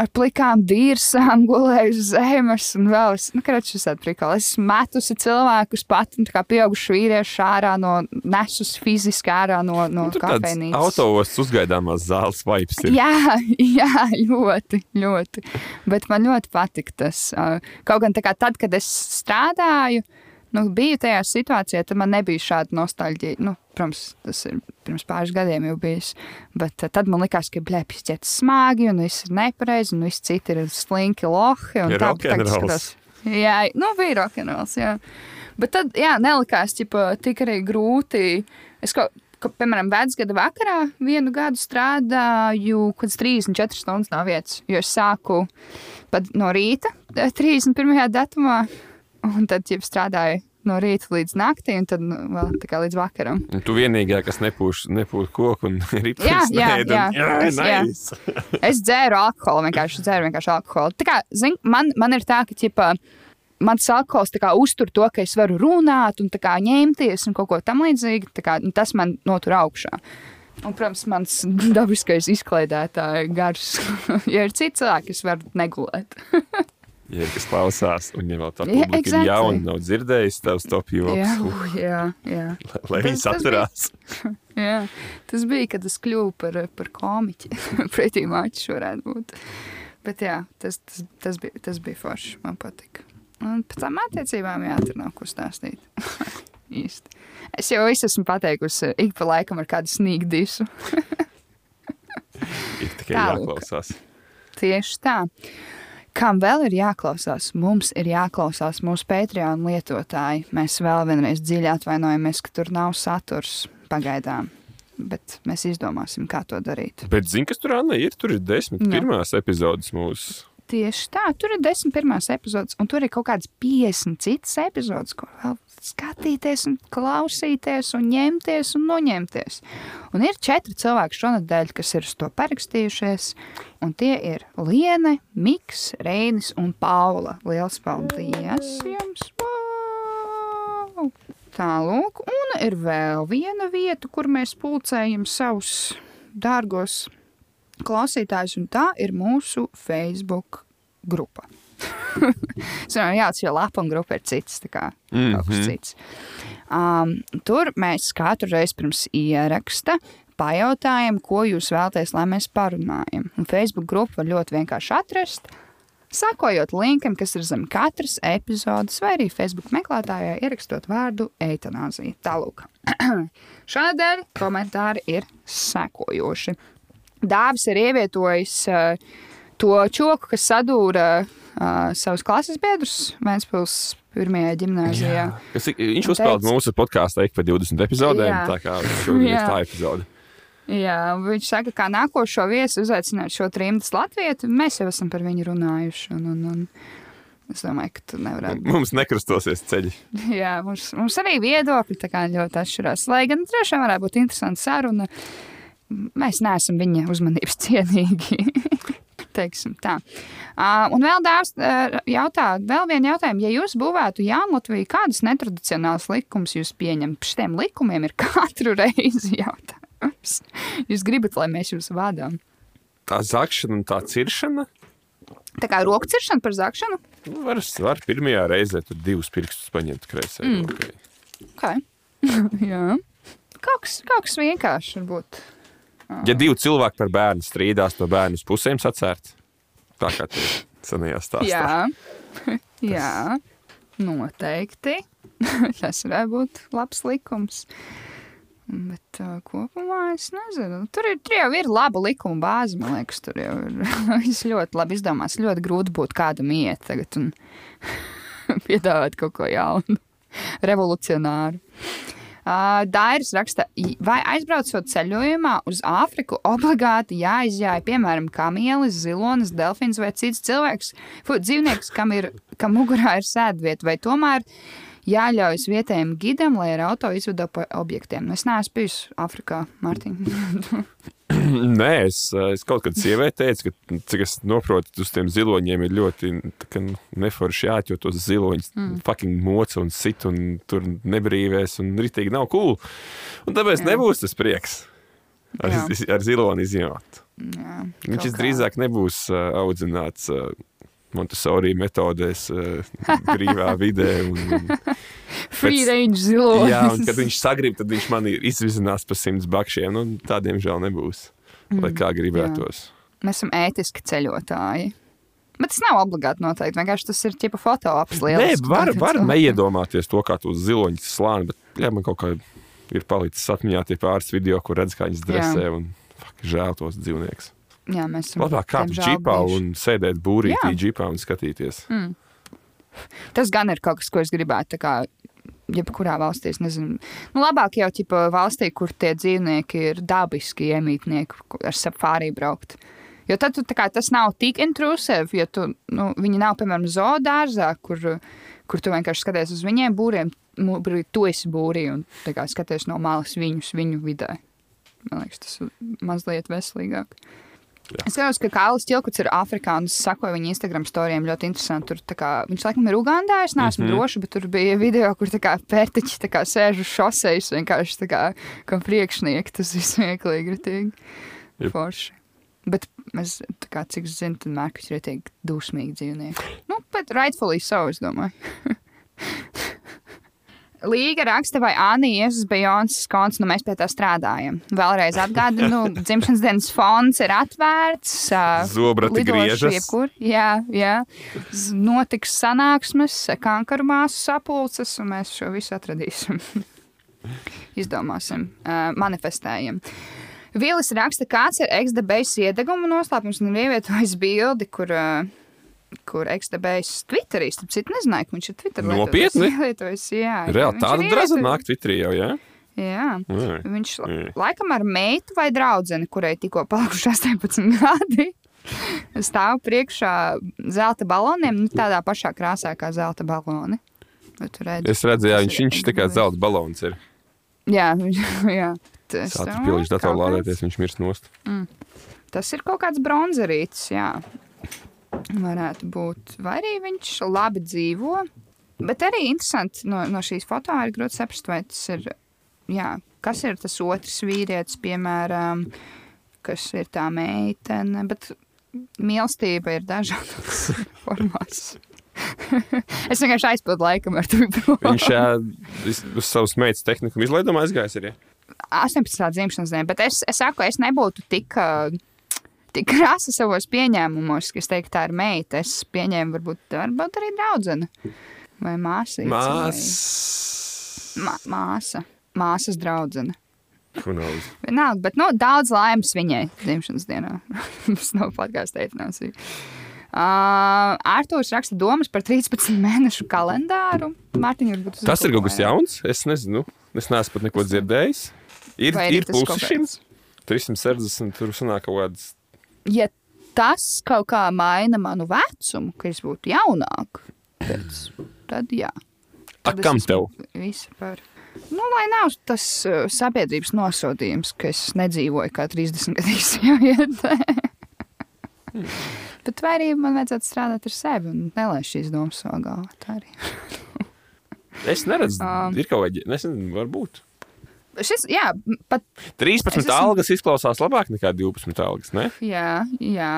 ar plikām dīrsām, [laughs] gulēju uz zemes, un vēl es, nu, kāds šis atrikāls. Es metusi cilvēkus pat, un kā pieauguši vīrieši ārā no, nesus fiziski ārā no, no nu, kafejnīcas. Autos uzgaidāmās zāles vibes ir. Jā, [laughs] jā, ļoti, ļoti. Bet man ļoti patika tas. Kaut gan tā kā tad, kad es strādāju, nu, biju tajā situācijā, tad man nebija šāda nostalģija. Nu, protams, tas ir pirms pāris gadiem jau bijis. Bet tad man likās, ka blēpjas ķēt smagi, un viss ir nepareizi, un viss citi ir slinki lohi. Ir rokenrols. Jā, nu, bija rokenrols, jā. Bet tad, jā, nelikās, ķipa, tik arī grūti. Es kaut ka, piemēram, vecgada vakarā vienu gadu strādāju kādas 34 stundas no vietas, jo es sāku pat no rīta, 31. datumā, un tad jau strādāju no rīta līdz naktī, un tad nu, vēl tā kā līdz vakaram. Un tu vienīgā, kas nepūš, nepūš koku un [laughs] rips. Jā, jā, nēd, jā. un, jā, Es- jā. nice. Es dzēru alkoholu, vienkārši dzēru vienkārši alkoholu. Tā kā, zin, man, man ir tā, ka, ķipa, mans alkohols kā uztur to, ka es varu runāt un kā ņemties un kaut ko tam līdzīgu. Tā Kā, nu, tas man notur augšā. Un, protams, mans dabiskais izklaidētāja gars. [laughs] ja ir cits cilvēks, es varu negulēt. [laughs] Ja ir kas klausās, un ja vēl tā Jā, publika ir exactly. jauna, nav dzirdējis tavs top jā, joks, uh, [laughs] jā, jā. lai Tas- tas saturās. [laughs] jā. Tas bija, kad es kļuvu par, par komiķi. [laughs] Pretī mačs varētu būt. Bet jā, tas, tas, tas, bija, tas bija forši. Man patika. Un pēc tam attiecībām, jā, tur nav ko stāstīt. Īsti. Es jau visu esmu pateikusi, ik pa laikam ar kādu sīgu disu. Ir tikai Tālūk. jāklausās. Tieši tā. Kam vēl ir jāklausās? Mums ir jāklausās mūsu Patreon lietotāji. Mēs vēl vienreiz dziļi atvainojamies, ka tur nav saturs pagaidām. Bet mēs izdomāsim, kā to darīt. Bet zini, kas tur Anna ir? Tur ir desmit Jā. pirmās epizodes mūsu. Tieši tā, tur ir 10 pirmās epizodes, un tur ir kaut kādas 50 citas epizodes, ko vēl skatīties, un klausīties, un ņemties un noņemties. Un ir četri cilvēki šonadēļ, kas ir uz to parakstījušies, un tie ir Liene, Miks, Reinis un Paula. Lielas paldies jums! Wow! Tālūk, un ir vēl viena vieta, kur mēs pulcējam savus dārgos klausītājs, un tā ir mūsu Facebook grupa. [laughs] Domāju, jā, tas jau lapa un grupa ir cits, tā kā mm -hmm. Mhm. cits. Um, tur mēs katru reizi pirms ieraksta pajautājam, ko jūs vēlaties, lai mēs parunājam. Un Facebook grupu var ļoti vienkārši atrast. Sakojot linkam, kas ir zem katras epizodes, vai arī Facebook meklētājā ierakstot vārdu eitanāzija. Tālūk. [clears throat] Šādēļ komentāri ir sekojoši. Dāvis ir ievietojis uh, to čoku, kas sadūra uh, savus klases biedrus Vēnspils pirmajā ir- viņš uzspēlēja mūsu podkāstu ik pa 20 epizodēm. Jā. Tā kā šodien ir tā epizode. Jā, viņš saka, ka nākošo viesu uzaicināt šo trimdas latviešu. Mēs jau esam par viņu runājuši. Un, un, un es domāju, ka tu nevarētu. [laughs] Mums nekrustosies ceļi. Jā, mums, mums arī viedokļi ļoti atšķirās. Lai gan tiešām varētu būt interesanta saruna, mēs neesam viņa uzmanības cienīgi. [laughs] Teiksim tā. Un vēl dāvs uh, jautā, vēl vienu jautājumu. Ja jūs būvētu jaunu Latviju, kādus netradicionālus likumus jūs pieņemat? Šiem likumiem ir [laughs] katru reizi jautājums. Jūs gribat, lai mēs jūs vadām? Tā zakšana un tā ciršana. Tā kā roku ciršana par zakšanu? Nu, var, var pirmajā reizē tur divus pirkstus paņemt kreisē. Mm. Okay. Okay. [laughs] Jā. Kaut kas, vienkāršs varbūt. Ja divi cilvēki par bērnu strīdās, to bērnu uz pusēm sacērt, tā kā tie senajā stāstā. Jā, Jā. noteikti. [laughs] Tas varētu būt labs likums. Bet uh, kopumā es nezinu. Tur, ir, tur jau ir laba likuma bāze. Man liekas, tur jau ir [laughs] ļoti labi izdomāts. Ļoti grūti būtu kādam iet tagad un [laughs] piedāvāt kaut ko jaunu, revolucionāru. Uh, Dairis raksta, vai aizbraucot ceļojumā uz Āfriku, obligāti jāizjāja, piemēram, kamielis, zilonis, delfins vai cits cilvēks, fu, dzīvnieks, kam ir, kam mugurā ir sēdvieta, vai tomēr jāļaujas vietējiem gidam, lai ar auto izvedo pa objektiem. Es neesmu bijis Āfrikā, Mārtiņ. [laughs] Nē, es, es kaut kad sievietē teicu, ka, cik es saprotu, uz tiem ziloņiem ir ļoti kā, neforši jāķo tos ziloņus. Mm. Fucking moca un sit un tur nebrīvēs un ritīgi nav cool. Un tāpēc Jā. nebūs tas prieks ar, Jā. ar ziloni izjūt. Viņš drīzāk nebūs uh, audzināts. Uh, Montesori metodēs, brīvā [laughs] vidē. Un, un Free range zilonis. Jā, un kad viņš sagrib, tad viņš man izvizinās par simts bakšiem. Nu, tādiem žēl nebūs, lai kā gribētos. Jā. Mēs esam ētiski ceļotāji. Bet tas nav obligāti noteikti. Vienkārši tas ir tipa fotoaps liels. Nē, var, var neiedomāties to, kā tu uz ziloņas slāni, bet jā, man kaut kā ir palicis atmiņā tie pāris video, kur redz, kā viņas dresē jā. un fuck, žēl tos dzīvniekus. Jā, mēs esam. Labāk kāpt džipā un sēdēt būrītī džipā un skatīties. Mm. Tas gan ir kaut kas, ko es gribētu jebkurā valstī. Nezinu, nu, labāk jau ķipa, valstī, kur tie dzīvnieki ir dabiski iemītnieki, ar safārī braukt. Jo tad tu, kā, tas nav tik intrusīvi, ja tu, nu, viņi nav, piemēram, zoodārzā, kur, kur tu vienkārši skaties uz viņiem būriem, tu esi būrī un kā, skaties no malas viņus, viņu vidē. Man liekas, tas ir mazliet veselīgāk. Jā. Es skatos, ka Kālis Čilkuts ir Āfrikā un es sakoju viņa Instagram storijiem ļoti interesanti. Tur, kā, viņš laikam ir Ugandā, es neesmu mm -hmm. droša, bet tur bija video, kur pērtiķi kā, sēž uz šoseis vienkārši kā, kā priekšnieki. Tas viss smieklīgi, ritīgi. Yep. Forši. Bet es, kā, cik zinu, tad Mārcis ir ritīgi dusmīgi dzīvnieki. Nu, bet rightfully so, es domāju. [laughs] Līga raksta, vai Anija Iesus Bejonas konts, nu mēs pie tā strādājam. Vēlreiz atgādinu, [laughs] dzimšanas dienas fonds ir atvērts. Zobrati griežas. Jebkur, jā, jā. Notiks sanāksmes, kankaru māsu sapulces, un mēs šo visu atradīsim. [laughs] Izdomāsim, manifestējam. Vīlis raksta, kāds ir ex-debējas iedeguma noslēpums un ievietojis bildi, kur uh, kur ekstebējis Twitterī. Starp citu, nezināju, ka viņš ir Twitter Nopietni? [laughs] lietojis. Jā, Reāli tāda draza nāk Twitterī jau, jā? Jā, jā. viņš jā. laikam ar meitu vai draudzeni, kurai tikko palikuši [laughs] 18 gadi, stāv priekšā zelta baloniem, nu, tādā pašā krāsā kā zelta baloni. Redzi, es redzu, jā, viņš, viņš tikai zelta balons ir. Jā, [laughs] jā. Tas ir pilnīgi datorlādēties, viņš mirst nost. Mm. Tas ir kaut kāds bronzerītis, jā varētu būt. Vai arī viņš labi dzīvo. Bet arī interesanti no, no šīs foto ir grūti saprast, vai tas ir. Jā, kas ir tas otrs vīrietis, piemēram, kas ir tā meitene. Bet mīlestība ir dažādas [laughs] formās. [laughs] es vienkārši aizpildu laikam ar to. Viņš jā, [laughs] uz savas meitas tehniku izlaidumā aizgājis arī. 18. dzimšanas diena, bet es, es saku, es nebūtu tik. Uh, tik krāsa savos pieņēmumos, ka es teiktu, tā ir meita. Es pieņēmu, varbūt, varbūt arī draudzene vai māsa. Mās... Vai... Māsa. Māsas draudzene. Vienalga, bet nu, daudz laimes viņai dzimšanas dienā. [laughs] Mums nav podkāstu teicinās. Uh, Arthurs raksta domas par 13 mēnešu kalendāru. Mārtiņa, varbūt, tas ir kaut kas jauns. Es nezinu, es neesmu pat neko dzirdējis. Ir, ir pulsi šim. 360, tur sanāk kaut kāds. Ja tas kaut kā maina manu vecumu, ka es būtu jaunāk, pēc, tad jā. A, Tad es kam tev? Visu par. Nu, lai nav tas uh, sabiedrības nosodījums, ka es nedzīvoju kā 30 gadus [laughs] sieviete. Bet vai arī man vajadzētu strādāt ar sevi un nelaiž šīs domas savā galvā? Tā arī. Es neredzu, [laughs] Um. ir kaut kāda, nezinu, varbūt. Šis, jā, pat 13 Es esmu- algas izklausās labāk nekā 12 algas, ne? Jā, jā.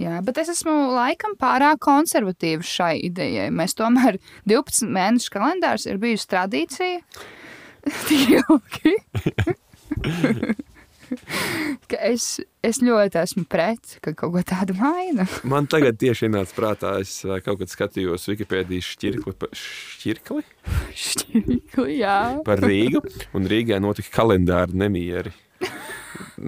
Jā, bet es esmu laikam pārāk konservatīva šai idejai. Mēs tomēr [laughs] 12 mēnešu kalendārs ir bijusi tradīcija. [laughs] Tik ilgi. [laughs] [laughs] Ka es, es ļoti esmu pret, ka kaut ko tādu maina. [laughs] Man tagad tieši ienāca prātā, es ā, kaut kad skatījos Wikipēdijas šķirkli, šķirkli Šķirkli, jā. par Rīgu, un Rīgā notika kalendāra nemieri.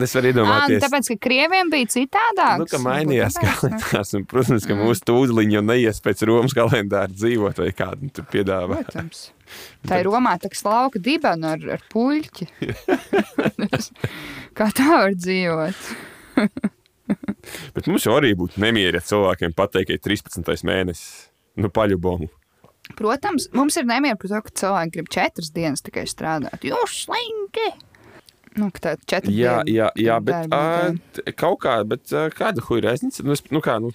Es varu iedomāties, tāpēc, ka krieviem bija citādāk. nu, ka mainījās kalendārs. Un, protams, ka mūsu tūdeļiņi jau neies pēc Romas kalendāra dzīvot, vai kādu tur piedāvā. Protams. [laughs] Tā ir Romā tā slauka dibena ar, ar puļķi. [laughs] Kā tā var dzīvot? [laughs] Bet mums jau arī būtu nemieri, ja cilvēkiem pateikt, ka ir 13. mēnesis. Nu, paļubomu. Protams, mums ir nemieru par to, ka cilvēki grib četras dienas tikai strādāt. Jūs slinki! Nu, tā ir četras Jā, jā, jā, bet diena. t- kaut kā, bet ā, kāda huīra aizņemts? Nu, es- nu, kā, nu,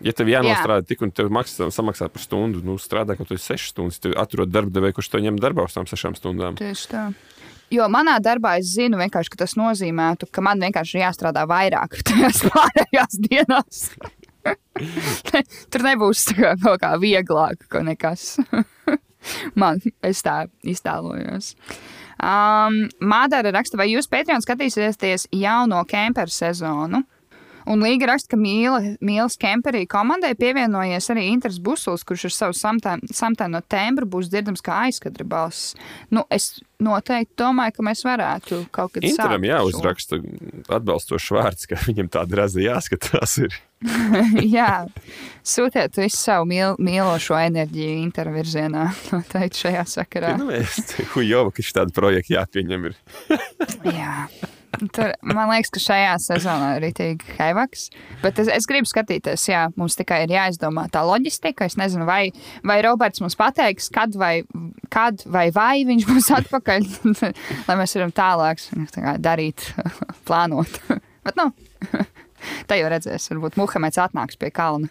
ja tev jānostrādā tik un tev maksā, samaksā par stundu, nu, strādā kaut kādas 6 stundas, tad atrod darba devēju, kurš to ņem darbā uz tām 6 stundām. Tieši tā. Jo manā darbā es zinu, ka tas nozīmētu, ka man vienkārši ir jāstrādā vairāk [laughs] tajās pārējās dienās. [laughs] Tur nebūs tā kā kaut kā vieglāk, ka nekas. [laughs] man, es tā iztēlojos. Um, Mādara raksta, vai jūs Patreon skatīsieties jauno kemperu sezonu? Un Līga raksta, ka Mīla, Mīlas kemperī komandai pievienojies arī Inters Busuls, kurš ar savu samtēnu no tembra būs dzirdams kā aizkadra balss. Nu, es noteikti domāju, ka mēs varētu kaut kad Interam sākt jāuzraksta atbalstošs vārds, ka viņam tāda raza jāskatās. [laughs] Jā, sūtiet visu savu mīl, mīlošo enerģiju Intera virzienā. [laughs] Noteikti šajā sakarā. Nu, es Hujova, ka šī tāda projekta jāpieņem. Ir. [laughs] Jā. Tur, man liekas, ka šajā sezonā ir rītīgi haivaks. Bet es, es gribu skatīties, jā, mums tikai ir jāizdomā tā loģistika. Es nezinu, vai, vai Roberts mums pateiks, kad vai, kad vai, vai viņš būs [laughs] atpakaļ, [laughs] lai mēs varam tālāk tā kā, darīt, [laughs] plānot. Bet, nu, tā jau redzēs, varbūt Muhameds atnāks pie kalna.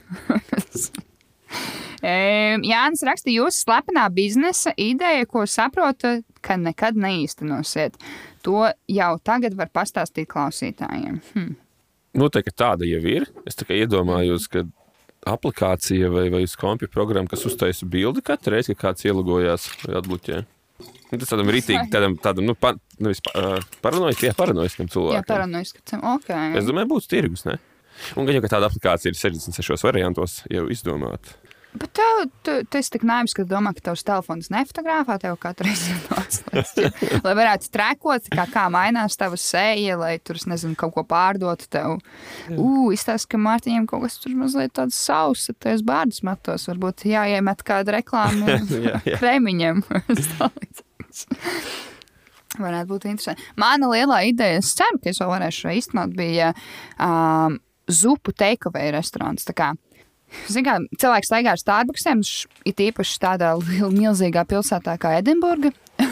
Jānis raksta, jūsu slepenā biznesa ideja, ko saprotat, ka nekad neīstenosiet. To jau tagad var pastāstīt klausītājiem. Hm. Noteikti tāda jau ir. Es tikai iedomājos, ka aplikācija vai, vai uz kompjutora programma, kas uztaisa bildi katru reizi, kad kāds ielogojās vai atbloķē. Nu, Tas tādam rītīgi, tādam, tādam nu, pa, nevis pa, uh, paranoiskam, jā, paranoiskam Jā, cilvēkam. paranoiski. Ok. Es domāju, būtu tirgus, ne? Un gan jau, ka tāda aplikācija ir 66 variantos jau izdomāta. Bet tev, tu, tu esi tik naivs, ka domā, ka tavs telefons nefotografē tev katru reizi [laughs] jāatslēdz. lai varētu trekot, kā, kā mainās tava seja, lai tur, es nezinu, kaut ko pārdotu tev. Ugh, izstāsta, ka Mārtiņam kaut kas tur mazliet tāds sausa, tajos bārdus matos. Varbūt jāiemet kāda reklāma [laughs] kremiņam. [laughs] Varētu būt interesanti. Mana lielā ideja, es ceru, ka es vēl varēšu īstenot, bija um, zupu takeaway restorāns. Tā kā, kā, cilvēks staigā ar Starbucksiem, it īpaši tādā milzīgā pilsētā kā Edinburga. [laughs]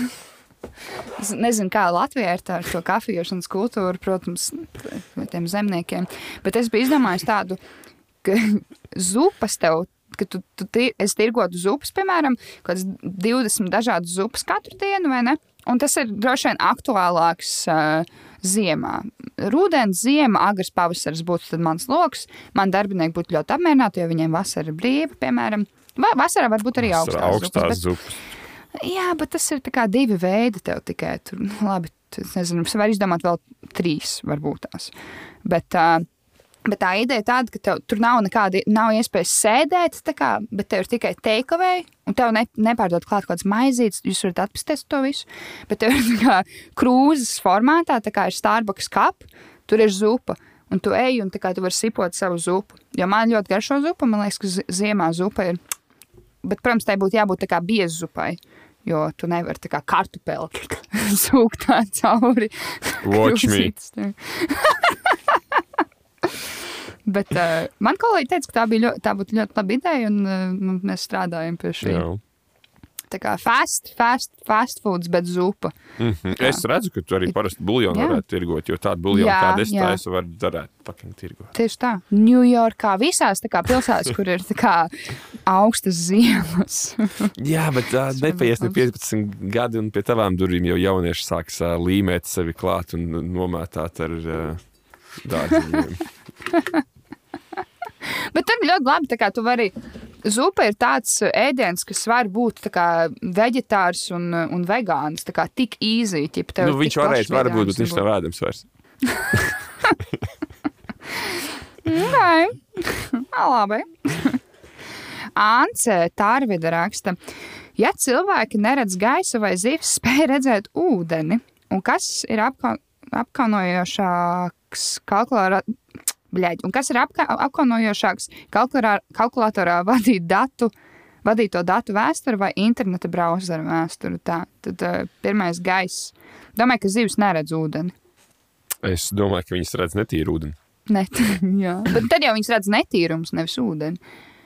Es nezinu, kā Latvijā ir tā ar to kafijas kultūru, protams, tiem zemniekiem. Bet es biju izdomājis tādu, ka [laughs] zupas tev. Ka tu, tu es tirgotu zupas, piemēram, kaut kādas 20 dažādas zupas katru dienu, vai ne? Un tas ir droši vien aktuālāks uh, ziemā. Rudens, ziema, agrs pavasaris būtu mans lokus. Man darbinieki būtu ļoti apmierināti, jo viņiem vasara ir brīva, piemēram. Va vasarā varbūt arī augstās, augstās zupas, bet, jā, bet tas ir divi veidi tev tikai. Tur, nu, labi, es nezinu, es varu izdomāt vēl trīs, varbūt tās. Bet, uh, bet tā ideja ir tāda, ka tev tur nav nekāda, nav iespējas sēdēt, kā, bet tev ir tikai takeaway, un tev ne, nepārdod klāt kaut kāds maizītes, jūs varat atpestīt to visu. Bet tev ir kā krūzes formātā, tā kā ir Starbucks kap, tur ir zupa. Un tu ej, un tā kā tu vari sipot savu zupu. Jo man ļoti garšo zupa, man liekas, ka zi- ziemā zupa ir. Bet, protams, tai būtu jābūt tā kā biezzupai. Jo tu nevari tā kā kartupeli [laughs] sūkt tā cauri. Watch me. [laughs] Bet uh, man kolēģi teica, ka tā, bija ļoti, tā būtu ļoti laba ideja, un uh, mēs strādājam pie šī. Jā. Tā kā fast, fast, fast foods, bet zupa. Mhm. Es redzu, ka tu arī parasti Jā. varētu tirgot, jo tādu buļbuļsāļu, Jā, kādu es taisu, var darīt. Tieši tā. Ņujorkā, visās tā pilsētās, kur ir tā kā augstas ziemas. [laughs] Jā, bet uh, nepaies ne varbūt 15 gadi, un pie tavām durvīm jau jaunieši sāks uh, līmēt sevi klāt un nomētāt ar uh, dārziņiem. [laughs] [laughs] Bet tur ļoti labi, kā tu vari. Zupa ir tāds ēdiens, kas var būt kā vegetārs un, un vegāns. Tā kā tik īsi. nu, viņš varēja, varbūt, bet viņš nav ēdams vairs. [laughs] Okay. labi. [laughs] Ance Tārvida raksta, ja cilvēki neredz gaisu vai zivs, spēj redzēt ūdeni, un kas ir apka apkaunojošāks kalkulārā. Bļaļ, un kas ir apka apkaunojošāks kalkulatorā [laughs] vadīt datu, vadīt to datu vēsturi vai interneta brauzeru vēsturi? Tā, tad uh, pirmais gaiss. Domāju, ka zivs neredz ūdeni. Es domāju, ka viņas redz netīru ūdeni. Net. [laughs] Bet tad jau viņas redz netīrums, nevis ūdeni.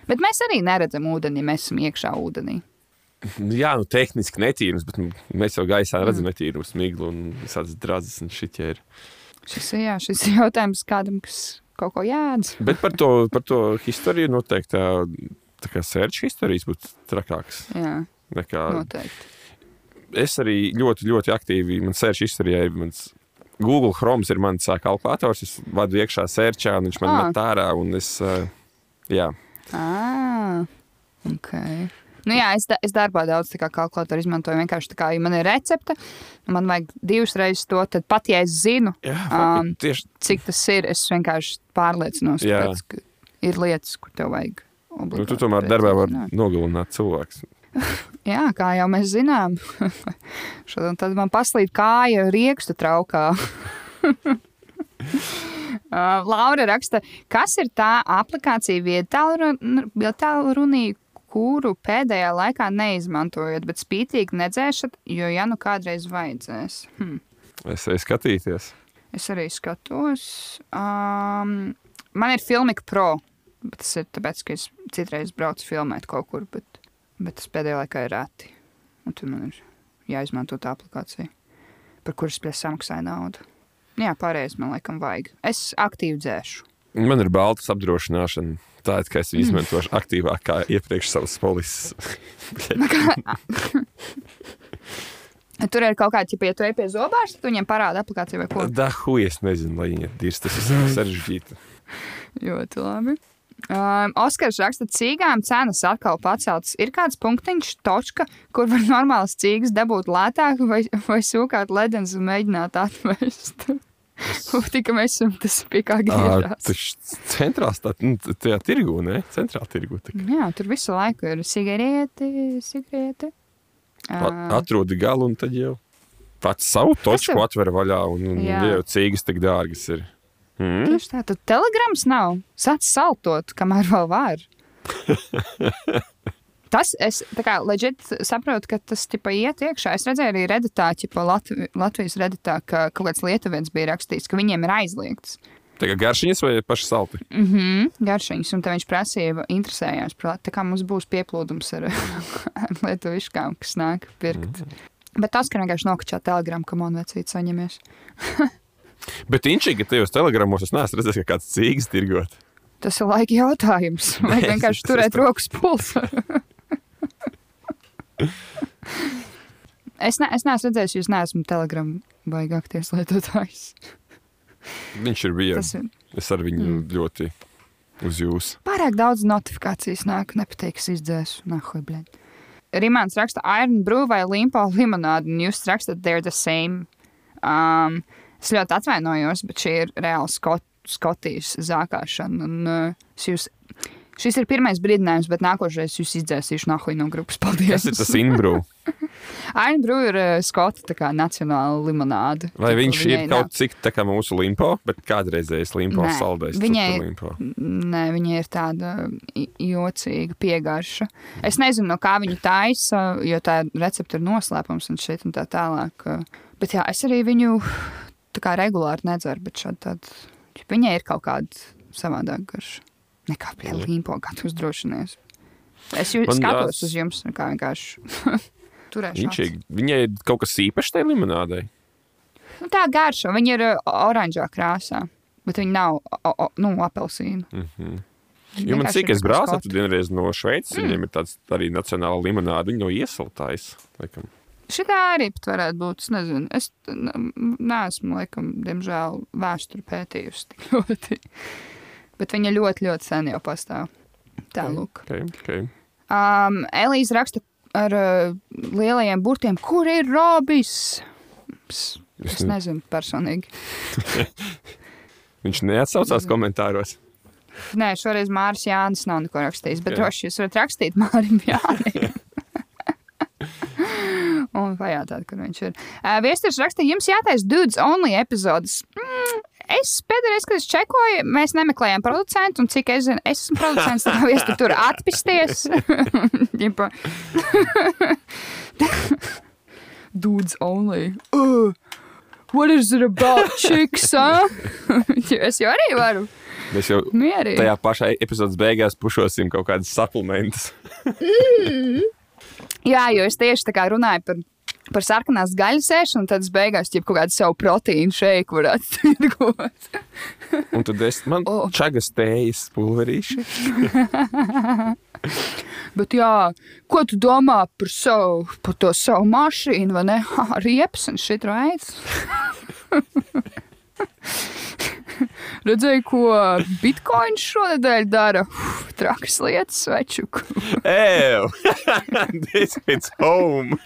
Bet mēs arī neredzam ūdeni, ja mēs esam iekšā ūdenī. Jā, nu, tehniski netīrums, bet nu, mēs jau gaisā redzam netīrumu, smiglu un visādas drāzes un ir. Šis, jā, šis jautājums kādam, kas kaut ko jādz. Bet par to, par to historiju noteikti tā, tā kā sērču historijas būtu trakāks. Jā, Nekā. noteikti. Es arī ļoti, ļoti aktīvi, man sērču historijā ir mans Google Chrome ir mans kalkulators, es vadu iekšā sērčā un viņš man Ah. met ārā un es, jā. Ah, ok. Nu jā, es, es darbā daudz kā kalkulatoru izmantoju. Vienkārši tā kā, ja man ir recepte, man vajag divas reizes to, tad pat ja es zinu, Jā, Um, um, tieši cik tas ir, es vienkārši pārliecinos, Jā. ka ir lietas, kur tev vajag. nu, tu tomēr darbā var zināt. nogalināt cilvēks. [laughs] Jā, kā jau mēs zinām, [laughs] tad man paslīd kāja riekstu traukā. [laughs] Uh, Laura raksta, kas ir tā aplikācija vietālu runī, kuru pēdējā laikā neizmantojat, bet spītīgi nedzēšat, jo ja nu kādreiz vajadzēs. Hm. Es eju skatīties. Es arī skatos. Um, man ir Filmika Pro, bet tas ir tāpēc, ka es citreiz braucu filmēt kaut kur, bet, bet tas pēdējā laikā ir reti. Un tur man ir jāizmanto tā aplikācija, par kuras es samaksāju naudu. Jā, pārējais man laikam vajag. Es aktīvi dzēšu. Man ir baltas apdrošināšana. Tā ir, ka es viņu izmantošu aktīvāk kā iepriekš savas polises. [laughs] [laughs] Tur ir kaut kāda, ja tu ej pie zobārsta, tad viņiem parāda aplikāciju vai ko. Da, hui, es nezinu, lai viņi ir. Tas ir sarežģīti. Ļoti labi. Um, Oskars raksta, ka cīgām cenas atkal paceltas. Ir kāds punktiņš, točka, kur var normāls cīgas dabūt lētāk, vai, vai sūkāt ledens un mēģināt atvest. [laughs] Tika mēs esam tas pie kā Ā, griežās. Tas centrāls, tā, nu, tajā tirgu, ne? Centrāla tirgu. tā kā Jā, tur visu laiku ir cigareti, cigareti. Atrodi galu un tad jau pats savu točku jau- atver vaļā un, un jau cīgas tik dārgas ir. Mm? Tieši tā, tad telegrams nav. Sāc saltot, kamēr vēl var. [laughs] Tas es kā leģit saprotu, ka tas tipa iet iekšā. Es redzēju arī reditā, ķipa Latvi, Latvijas reditā, ka kaut kāds lietuvietis bija rakstīts, ka viņiem ir aizliegts. Kā garšiņas vai paši salti? Mm -hmm, garšiņas, un tā viņš prasīja, interesējās, par, tā kā mums būs pieplūdums ar, [laughs] ar lietuviškām, kas nāk pirkt. Mm -hmm. Bet tas, ka vienkārši nokačā telegramu, ka man vecīt saņemies. [laughs] Bet inčīgi, ka tajos telegramos es neesmu redzējis, ka kāds cīgas tirgot. Tas ir laika jautājums. [laughs] Vai Nē, vienkārši turēt rokas pulsu? [laughs] es, ne, es neesmu redzējis, jūs neesmu telegramu baigākties lietotājs. Viņš ir. Tas ir Es ar viņu mm. ļoti uz jūsu. pārāk daudz notifikācijas nāk, nepatīk, es izdzēsu. Nahuj, blēd. Rimāns raksta Iron Brew vai Limpo limonādi, un jūs rakstat, they're the same. Um, es ļoti atvainojos, bet šī ir reāla skot, Skotijas zākāšana. Un, uh, jūs, šis ir pirmais brīdinājums, bet nākošais jūs izdzēsīšu nahuj no grupas. Paldies! Tas ir tas inbrū. Aina Brūja ir uh, skota tā kā nacionāla limonāde. Vai viņš ir viņai kaut cik tā kā mūsu limpo, bet kādreizējais limpo Nē, saldējs. viņai- limpo. Nē, viņa ir tāda jocīga piegarša. Es nezinu, no kā viņa taisa, jo tā recepte ir noslēpums un šeit un tā tālāk. Bet jā, es arī viņu tā kā regulāri nedzeru, bet šādi tad viņai ir kaut kāda savādāka garša. Nekā pie līmpo, kā tu uzdrošinies. Es Man skatos tās- uz jums, kā vienkārši [laughs] turēšu. Viņai ir kaut kas īpašs tajā limonādē. Nu, tā garša, viņa ir uh, oranžā krāsā, bet viņa nav o, o, nu, apelsīna. Mhm. Viņa Jo man cik es skota. tad vienreiz no Šveices, Mm. viņiem ir tāds arī nacionāla limonāde, viņi no iesiltājas. Laikam. Šitā arī pat varētu būt. Es nezinu, es neesmu, laikam, diemžēl, vēsturi pētījusi tik ļoti. Bet viņa ļoti, ļoti sen jau pastāv. Tā, lūk. Okay, okay. Um, Elīze raksta ar uh, lielajiem burtiem, kur ir Robis? Ps, Es Es ne- nezinu personīgi. [laughs] Viņš neatsaucās komentāros. Nē, šoreiz Mārcis Jānis nav neko rakstījis, bet Jā. droši jūs varat rakstīt Mārim [laughs] Jānim. Un pajautāt, kur viņš ir. Uh, Viesturs rakstīja, jums jātaisa dudes only epizodes. Mm, es pēdējais, kad es čekoju, mēs nemeklējām producentu, un cik es zinu, es esmu producents, tad viestur tur atpisties. [laughs] [laughs] Dudes only. Uh, what is it about chicks, huh? [laughs] es jau arī varu. Mēs jau Mierīgi. tajā pašā epizodes beigās pušosim kaut kādas supplementus. Jā, jo es tieši tā kā runāju par, par sarkanās gaļas ēšanu, tad es beigās jau kaut kādu savu proteīnu šeiku varētu [laughs] tirgot. Un tad es man O. čagas tējas pulverīši. [laughs] Bet, jā, ko tu domā par, savu, par to savu mašīnu, vai ne? [laughs] Riepas un šit raids. [laughs] Redzēju, ko Bitcoin šonadēļ dara. Uf, trakas lietas, svečuku. Ew! [laughs] This hits home!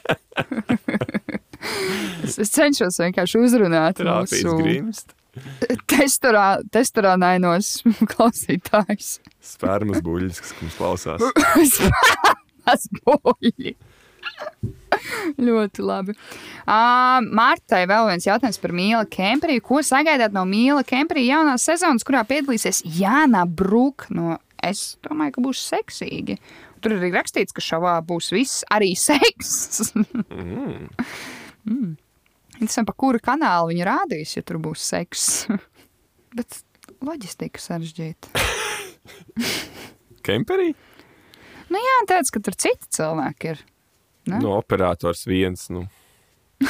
Es, [laughs] es cenšos vienkārši uzrunāt Trāpīts mūsu grimst. testorā, testorānainos klausītājus. Spērmas buļļas, kas mums klausās. Tas boļi. [laughs] Ļoti labi. Uh, Mārtai vēl viens jautājums par Mīla Kemperiju. Ko sagaidāt no Mīla Kemperija jaunās sezonas, kurā piedalīsies Jāna Brūk? No, es domāju, ka būs seksīgi. Tur arī rakstīts, ka šovā būs viss arī [laughs] seks. Mm. mm. Interesanti, pa kuru kanālu viņa rādīs, ja tur būs seks. [laughs] Bet loģistika sarežģīta. Kemperī? Nu jā, tāds, ka tur citi cilvēki ir. Ne? No operators viens. Nu. [laughs]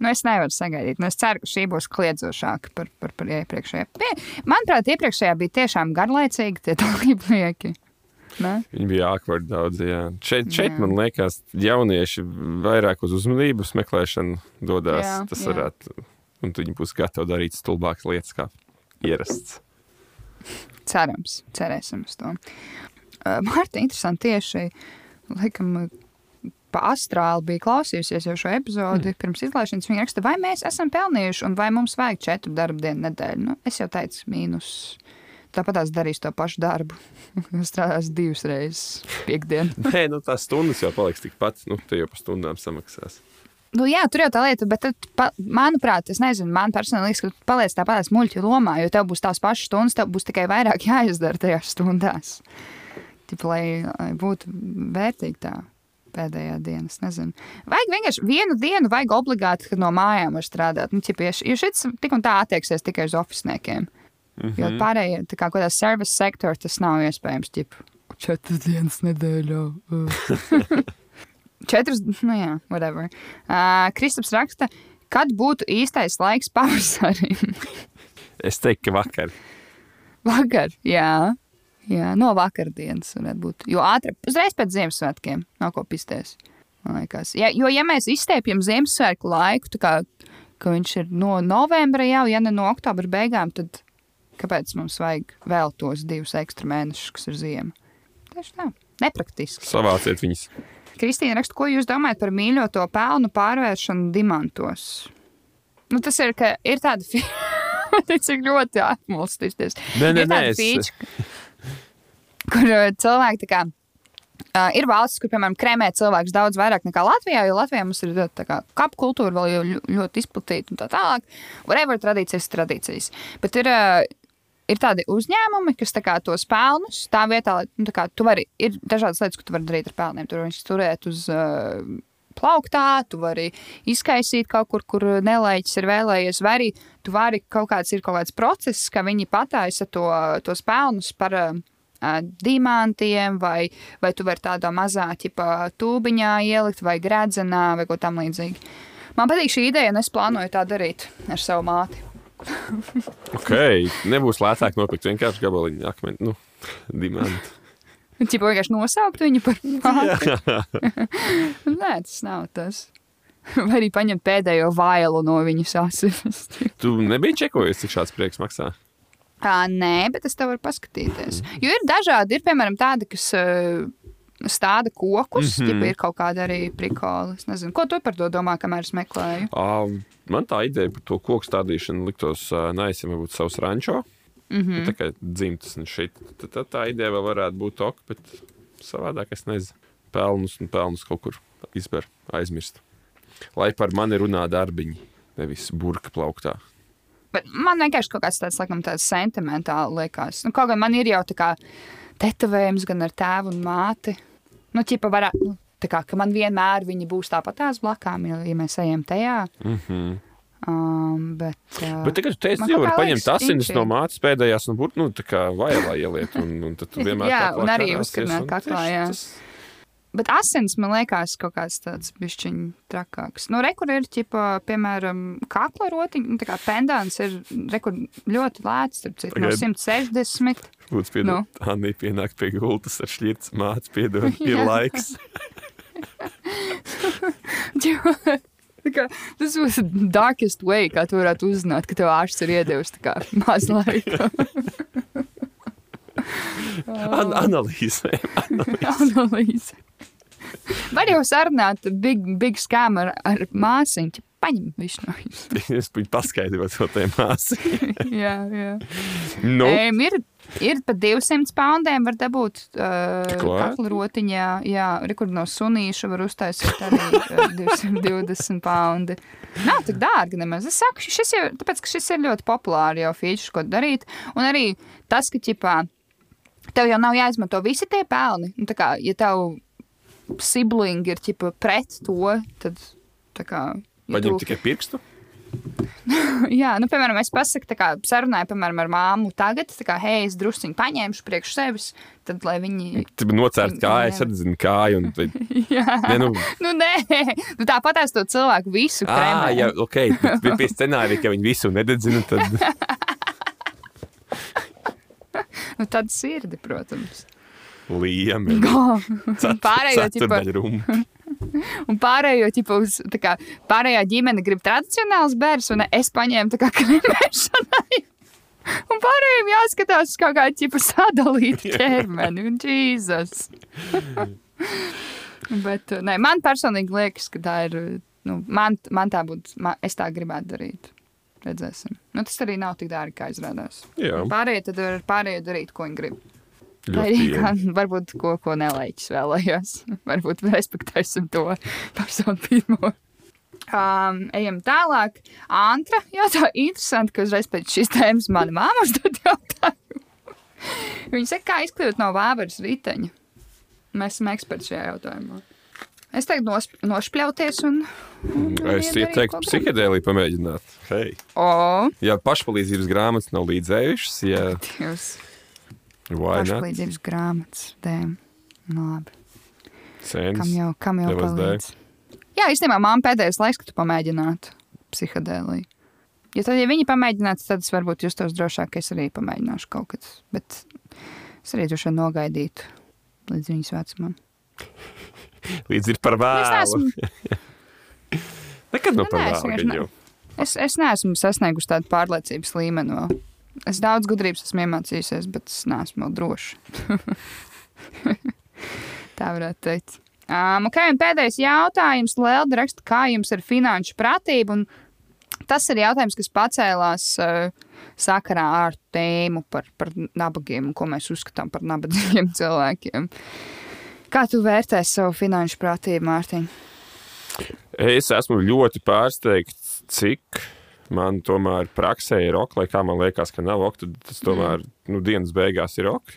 Nu, es nevaru sagaidīt. Nu, es ceru, ka šī būs kliedzošāka par, par, par iepriekšējā. Manuprāt, iepriekšējā bija tiešām garlaicīga tie [laughs] dalībnieki. Ne? Viņi bija awkward daudz. Jā. Šeit, šeit Jā. man liekas, jaunieši vairāk uz uzmanības meklēšanu dodas. Jā, Tas jā. varētu, un viņi būs gatavi darīt stulbākas lietas kā ierasts. Cerams, cerēsim uz to. Marta, interesanti tieši. Laikam, pa astrāli bija klausījusies jau šo epizodi mm. pirms izlaišanas. Viņa raksta, vai mēs esam pelnījuši un vai mums vajag četru darbu dienu nedēļu. Nu, es jau teicu, mīnus. Tāpat tās darīs to pašu darbu. [laughs] Strādās divas reizes piekdienā. [laughs] Nē, nu, tās stundas jau paliks tikpat. Nu, te jau par stundām samaksās. Nu, jā, tur jau tā lieta, bet, tad, pa, manuprāt, es nezinu, man personīgi liekas, ka tu paliec tāpat muļķu lomā, jo tev būs tās pašas stundas, tev būs tikai vairāk jāizdara tajās stundās. Tip, lai, lai būtu vērtīgi tā pēdējā diena, es nezinu. Vajag vienkārši vienu dienu, vajag obligāti, kad no mājām var strādāt. Nu, š- jo šis tik un tā attieksies tikai uz oficiniekiem. Mm -hmm. Jo pārējie, tā kā kādā service sektorā, tas nav iespējams. Ķip, četras dienas nedēļā. [laughs] [laughs] Četras, nu jā, whatever. Uh, Kristaps raksta, kad būtu īstais laiks pavasarim? Es teiktu, ka vakar. Vakar, jā. Jā, no vakardienas varētu būt. Jo ātrāk, uzreiz pēc Ziemassvētkiem, nav ko pisties. Ja, jo, ja mēs izstiepjam Ziemassvētku laiku, kā ka viņš ir no novembra jau, ja ne no oktobra beigām, tad kāpēc mums vajag vēl tos divus ekstra mēnešus, kas ir ziema? Tieši tā, nepraktiski. Savāciet viņus. Kristīna raksta, ko jūs domājat par mīļoto pelnu pārvēršanu diamantos? Nu, tas ir, ka ir tāda [laughs] cik ļoti atmulstīsties. Nē, nē, nē, es- kur uh, cilvēki tā kā Uh, ir valstis, kur, piemēram, krēmē cilvēks daudz vairāk nekā Latvijā, jo Latvijā mums ir tā kā kapu kultūra vēl ļoti izplatīta un tā tālāk. Whatever tradīcijas, tradīcijas. Bet ir, uh, ir tādi uzņēmumi, kas kā, tos pelnus tā vietā, lai nu, kā, tu vari, ir dažādas lietas, ko tu vari darīt ar pelniem. Tur viņš turēt uz uh, plauktā, tu vari izkaisīt kaut kur, kur nelaiķis ir vēlējies, vai arī tu vari kaut kāds, ir kaut kāds process, ka viņi pataisa to, tos pelnus par uh, dimantiem, vai, vai tu vari tādā mazā ķipa, tūbiņā ielikt, vai gredzenā, vai ko tam līdzīgi. Man patīk šī ideja, un es plānoju tā darīt ar savu māti. [laughs] Ok, nebūs lētāk nopirkt vienkārši gabaliņu akmeni, nu, dimantu. [laughs] Čipa vienkārši nosaukt viņu par [laughs] māti. Nē, tas nav tas. Vai arī paņemt pēdējo vailu no viņas asinis. Tu nebija čekojies, cik šāds prieks maksā? Ā, nē, bet es tev varu paskatīties. Jo ir dažādi, ir piemēram tādi, kas uh, stāda kokus, mm. -hmm. ir kaut kāda arī prikoli. Es nezinu, ko tu par to domā, kamēr es meklēju. Um, man tā ideja par to koku stādīšanu liktos uh, ja man būtu savs rančo. Mm -hmm. Tā kā dzimtas un šeit. Tad, tad tā ideja vēl varētu būt ok, bet savādāk es nezinu. Pelnus un pelnus kaut kur izber, aizmirst. Lai par mani runā darbiņi, nevis burka plauktā. Bet man vienkārši kaut kāds tāds, laikam, tāds sentimentāls liekas. Nu, kaut gan man ir jau tā kā tetovējums gan ar tēvu un māti. Nu, ķipa varētu, nu, tā kā, ka man vienmēr viņi būs tāpat tās blakām, ja, ja mēs ejam tajā. Mm -hmm. Um, bet, uh, Bet tagad, man jau kaut var paņemt asinis no mātes pēdējās, un būt, nu, tā kā vailā ieliet, un, un tad [laughs] vienmēr Jā, un arī un kaklā, jā. tas- Bet asins man liekas kaut kāds tāds bišķiņš trakāks. Nu, rekur ir, ķipa, piemēram, kakla rotiņa, nu, tā kā pendants ir rekur ļoti lēts, starp citu, no Pagaid. 160. Lūdzu, piedod, Nu. Anī pienāk pie gultas ar šķirts mātes, piedod, [laughs] ir laiks. [laughs] Kā, tas būs darkest way, kā tu varētu uzzināt, ka tev ārsts ir iedevis tā kā maz laika. [laughs] An analīzē. Analīze. Var jau sarunāt big, big scam ar, ar māsiņu. Paņem visu no jums. Es viņu paskaidroju to te māsu. [laughs] jā, jā. Nu, Um, ir, ir pat 200 poundiem var dabūt uh, lēti? kakla rotiņā. Jā, rekur no sunīša var uztaisīt arī uh, 220 [laughs] poundi. Nav tik dārgi nemaz. Es saku, šis jau, tāpēc, ka šis ir ļoti populāri jau feature, ko darīt. Un arī tas, ka, ķipā, tev jau nav jāizmanto visi tie pelni. Nu, kā, ja tev siblingi ir, ķipa, pret to, tad, tā kā... ja paņem tu- tikai pirkstu. [laughs] Jā, nu, piemēram, es pasaku, kā sarunāju, piemēram, ar māmu tagad, tā kā, hei, es drusciņi paņēmuši priekš sevis, tad, lai viņi. Tad nocērt kāju, es redzinu kāju. Un, [laughs] Jā, ne, nu, nu, nē, nu, tāpat es to cilvēku visu krēmu. jā, ok, pie, pie scenārija, ka viņi visu nededzina, tad [laughs] Nu, tad sirdi, protams. liemi. Pārējo, ķipa. [laughs] un pārējo, ķipa, uz, tā kā, pārējā ģimene grib tradicionāls bērns, un es paņēmu tā kā [laughs] kremēšanai. Un pārējiem jāskatās uz kaut kādu ķipa sadalītu ķermeni, un Jēzus. Bet, nē, man personīgi liekas, ka tā ir, nu, man, man tā būtu, man, es tā gribētu darīt. Redzēsim. Nu, tas arī nav tik dārgi, kā izrādās. Jā, Pārējie tad var pārējie darīt, ko viņi grib. Arī kā, varbūt ko, ko nelaiķis vēlējās. [laughs] varbūt respektēsim to personu pirmo. Um, ejam tālāk. Antra jautā, interesanti, ka uzreiz pēc šīs tēmas mana māma uzdod jautājumu. Viņa saka, kā izkļūt no vāveres riteņa. Mēs esam eksperti šajā jautājumā. Es teiktu, nosp nošpļauties un. un Es iet darīt, ieteiktu psihedēliju pamēģināt. Hei. O, Ja pašpalīdzības grāmatas nav līdzējušas, ja jūs pašpalīdzības grāmatas. Dēm. Nu, labi. Sēnes. Kam jau, kam jau palīdz? Jā, īstenībā man pēdējais laiks, kad tu pamēģinātu psihedēliju. Ja tad, ja viņi pamēģinātu, tad es varbūt justos drošāk, ka es arī pamēģināšu kaut kad. Bet es arī droši vien nogaidītu līdz viņas vecumam. Līdz ir par vēlu. neesmu, [laughs] Nekad nav Nu, par vēlu. es, es neesmu sasniegusi tādu pārliecības līmeni. vēl. Es daudz gudrības esmu iemācījusies, bet es neesmu vēl droša. [laughs] Tā varētu teikt. Um, okay, un pēdējais jautājums. Lēlda raksta, kā jums ir finanšu pratība? Un tas ir jautājums, kas pacēlās uh, sakarā ar tēmu par, par nabagiem un ko mēs uzskatām par nabadzīgiem [laughs] cilvēkiem. Kā tu vērtē savu finanšu pratību, Mārtiņ? Es esmu ļoti pārsteigts, cik man tomēr praksē ir ok, lai kā man liekas, ka nav ok, tad tas tomēr nu, dienas beigās ir ok.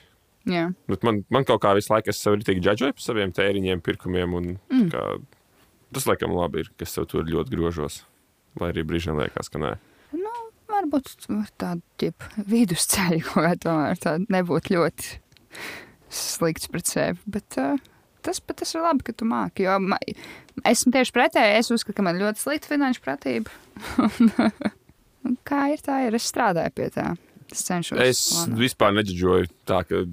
Jā. Bet man, man kaut kā visu laiku es sev arī džudžoju par saviem tēriņiem, pirkumiem. Un, mm. kā, tas laikam labi ir, ka es sev tur ļoti grožos. Lai arī brīžiem liekas, ka nē. Nu, varbūt tāda vidusceļa kaut [laughs] kā tomēr tāda nebūtu ļoti slikts pret sevi. Bet, uh, tas, tas ir labi, ka tu māki. Jo ma, esmu tieši pretēji. Es uzskatu, ka man ļoti slikta finanšu pratība. [laughs] [laughs] Un, kā ir tā, ir es strādāju pie tā. Es cenšos. Es plānot. vispār neģeģoju tā, ka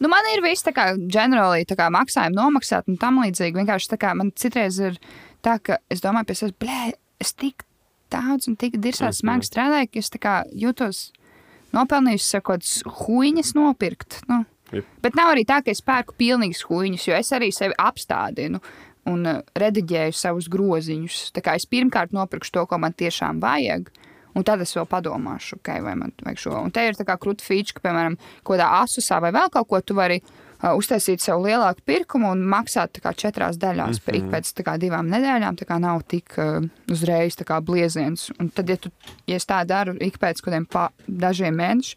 Nu, man ir viss tā kā ģenerāli tā kā maksājumi nomaksāt un tam līdzīgi. Vienkārši tā kā man citreiz ir tā, ka es domāju pie sevis, blē, es tik daudz un tik dirsās Mhm. smagi strādāju, ka es tā kā jūtos nopelnījusi sev kaut kādas huīņas nopirkt. Nu. Jep. Bet nav arī tā, ka es pērku pilnīgas huīņas, jo es arī sevi apstādinu. Un uh, rediģēju savus groziņus. Tā kā es pirmkārt nopirkšu to, ko man tiešām vajag, un tad es vēl padomāšu, okay, vai man vajag šo. Un te ir tā kā krūta feature, ka, piemēram, kādā asusā vai vēl kaut ko tu vari uh, uztaisīt sev lielāku pirkumu un maksāt kā četrās daļās. Mm -hmm. Pēc kā divām nedēļām tā kā nav tik uh, uzreiz tā kā blieziens. Un tad, ja, tu, ja es tā daru ik pēc kādiem dažiem mēneši,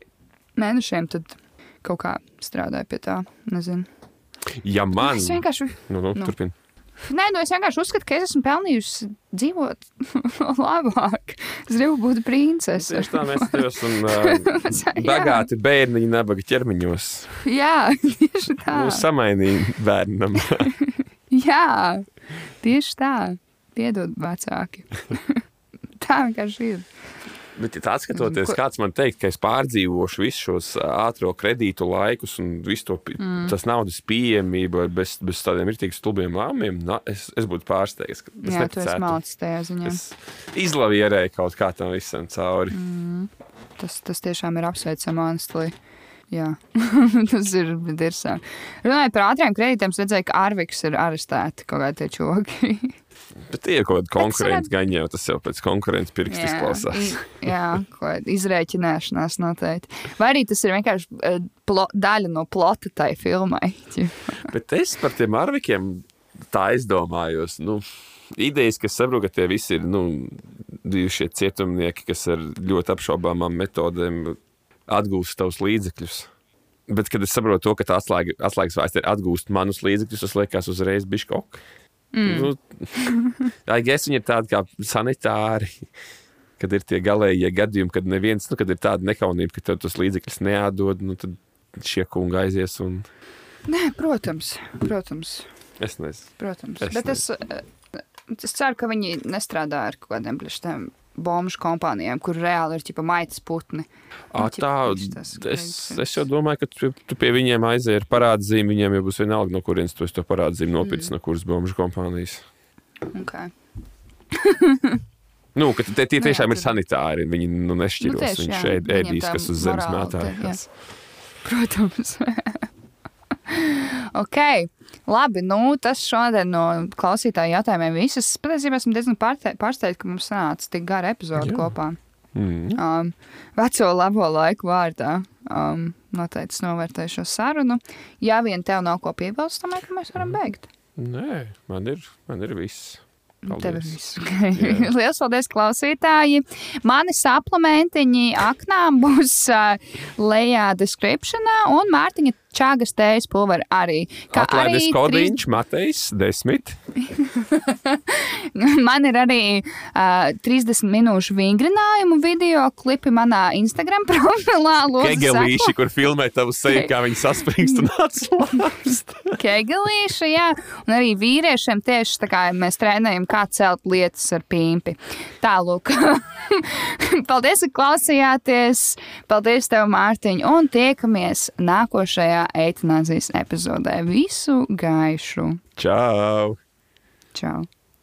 mēnešiem, tad kaut kā strādāju pie tā. Nezinu. ja man. Es vienkārši Nu, nu, Nu. Turpin. Nē, nu es vienkārši uzskatu, ka es esmu pelnījusi dzīvot [laughs] labāk. Es gribu būt princese. Tieši tā mēs tev [laughs] esam uh, bagāti bērniņi, nabaga ķermeņos. Jā, [laughs] tieši tā. Mūsu samainīgi bērnam. Jā, tieši tā. Piedod, vecāki. tā vienkārši ir. Bet, ja skatoties, Ko- kāds man teikt, ka es pārdzīvošu visus šos ātrā kredītu laikus un visu to mm. tas naudas pieejamību bez, bez tādiem rīktīgi stulbiem lēmumiem, es, es būtu pārsteigts. Es Jā, esi neticētu. malcis tajā ziņā. Es izlavierēju kaut kā tam visam cauri. Mm. Tas, tas tiešām ir apsveicami, Anstli. Jā, [laughs] tas ir dirsā. Runājot par ātriem kredītiem, redzēju, ka Arviks ir arestēti kaut kādi tie čoki. [laughs] Bet tie ir kaut kādi konkurenti varētu- gaņi, jau tas jau pēc konkurences pirksta izklausās. jā kaut kāda izrēķināšanās noteikti. Vai arī tas ir vienkārši eh, plo, daļa no plota tai filmai. [laughs] Bet es par tiem arvikiem tā aizdomājos. Nu, idejas, kas saprotu, ka tie visi ir nu, bijušie cietumnieki, kas ar ļoti apšaubāmām metodēm atgūst tavus līdzekļus. Bet, kad es saprotu, to, ka tā atslēga, atslēgas vārds ir atgūst manus līdzekļus, tas liekas uzreiz bišķi. Mm. Nu, tā ir viņi ir tādi kā sanitāri. Kad ir tie galējie gadījumi, kad neviens, nu, kad ir tāda nekaunība, ka tev tos līdzekļus neatdod, nu, tad šie kungi aizies un Nē, protams, protams. es nezinu. protams. Es Bet es, eh, es ceru, ka viņi nestrādā ar kaut kādiem blištiem bombu kompānijām, kur reāli ir tipa maitas putni. À, ķipa, tā, tas es, es jau domāju, ka tu, tu pie viņiem aizēji ar parādzīmi. Viņiem jau būs vienalga, no kurienes tu to parādzīmi nopircis, mm. no kuras bombuļu kompānijas. Okay. [laughs] Nu, ka tie, tie Nu, tiešām jā, ir sanitāri. Viņi nu, nešķiros. Nu, Nu, tieši, Viņš ēdīs, kas uz zemes mētājas. Protams. [laughs] [laughs] ok, labi. Nu, tas šodien no klausītāju jautājumiem viss. Es patiesībā esmu diezgan pārsteigts, ka mums sanāca tik gara epizode Jā. kopā. Mm. Um, veco labo laiku vārdā. Um, noteikti es novērtēju šo sarunu. Ja vien tev nav ko piebilst, ka mēs varam beigt. Nē, man ir, man ir viss. Ir Paldies. [laughs] [laughs] Lielas paldies, klausītāji. Mani saplamentiņi aknām būs uh, lejā descriptionā, un Mārtiņa čāgas tējas pulveri arī. Kā Atlaides arī kodiņš, Matejs, desmit. trīs- [laughs] Man ir arī uh, 30 minūšu vingrinājumu video klipi manā Instagram [laughs] profilā. Kegelīši, kur filmē tavu seju, kā viņi saspringst un [laughs] atslābst. Kegelīši, jā, un arī vīriešiem tieši tā kā mēs trenējam, kā celt lietas ar pīmpi. Tālūk. Paldies, ka klausījāties. Paldies tev, Mārtiņ, un tiekamies nākošajā eitanāzijas epizodē. Visu gaišu! Čau! Čau!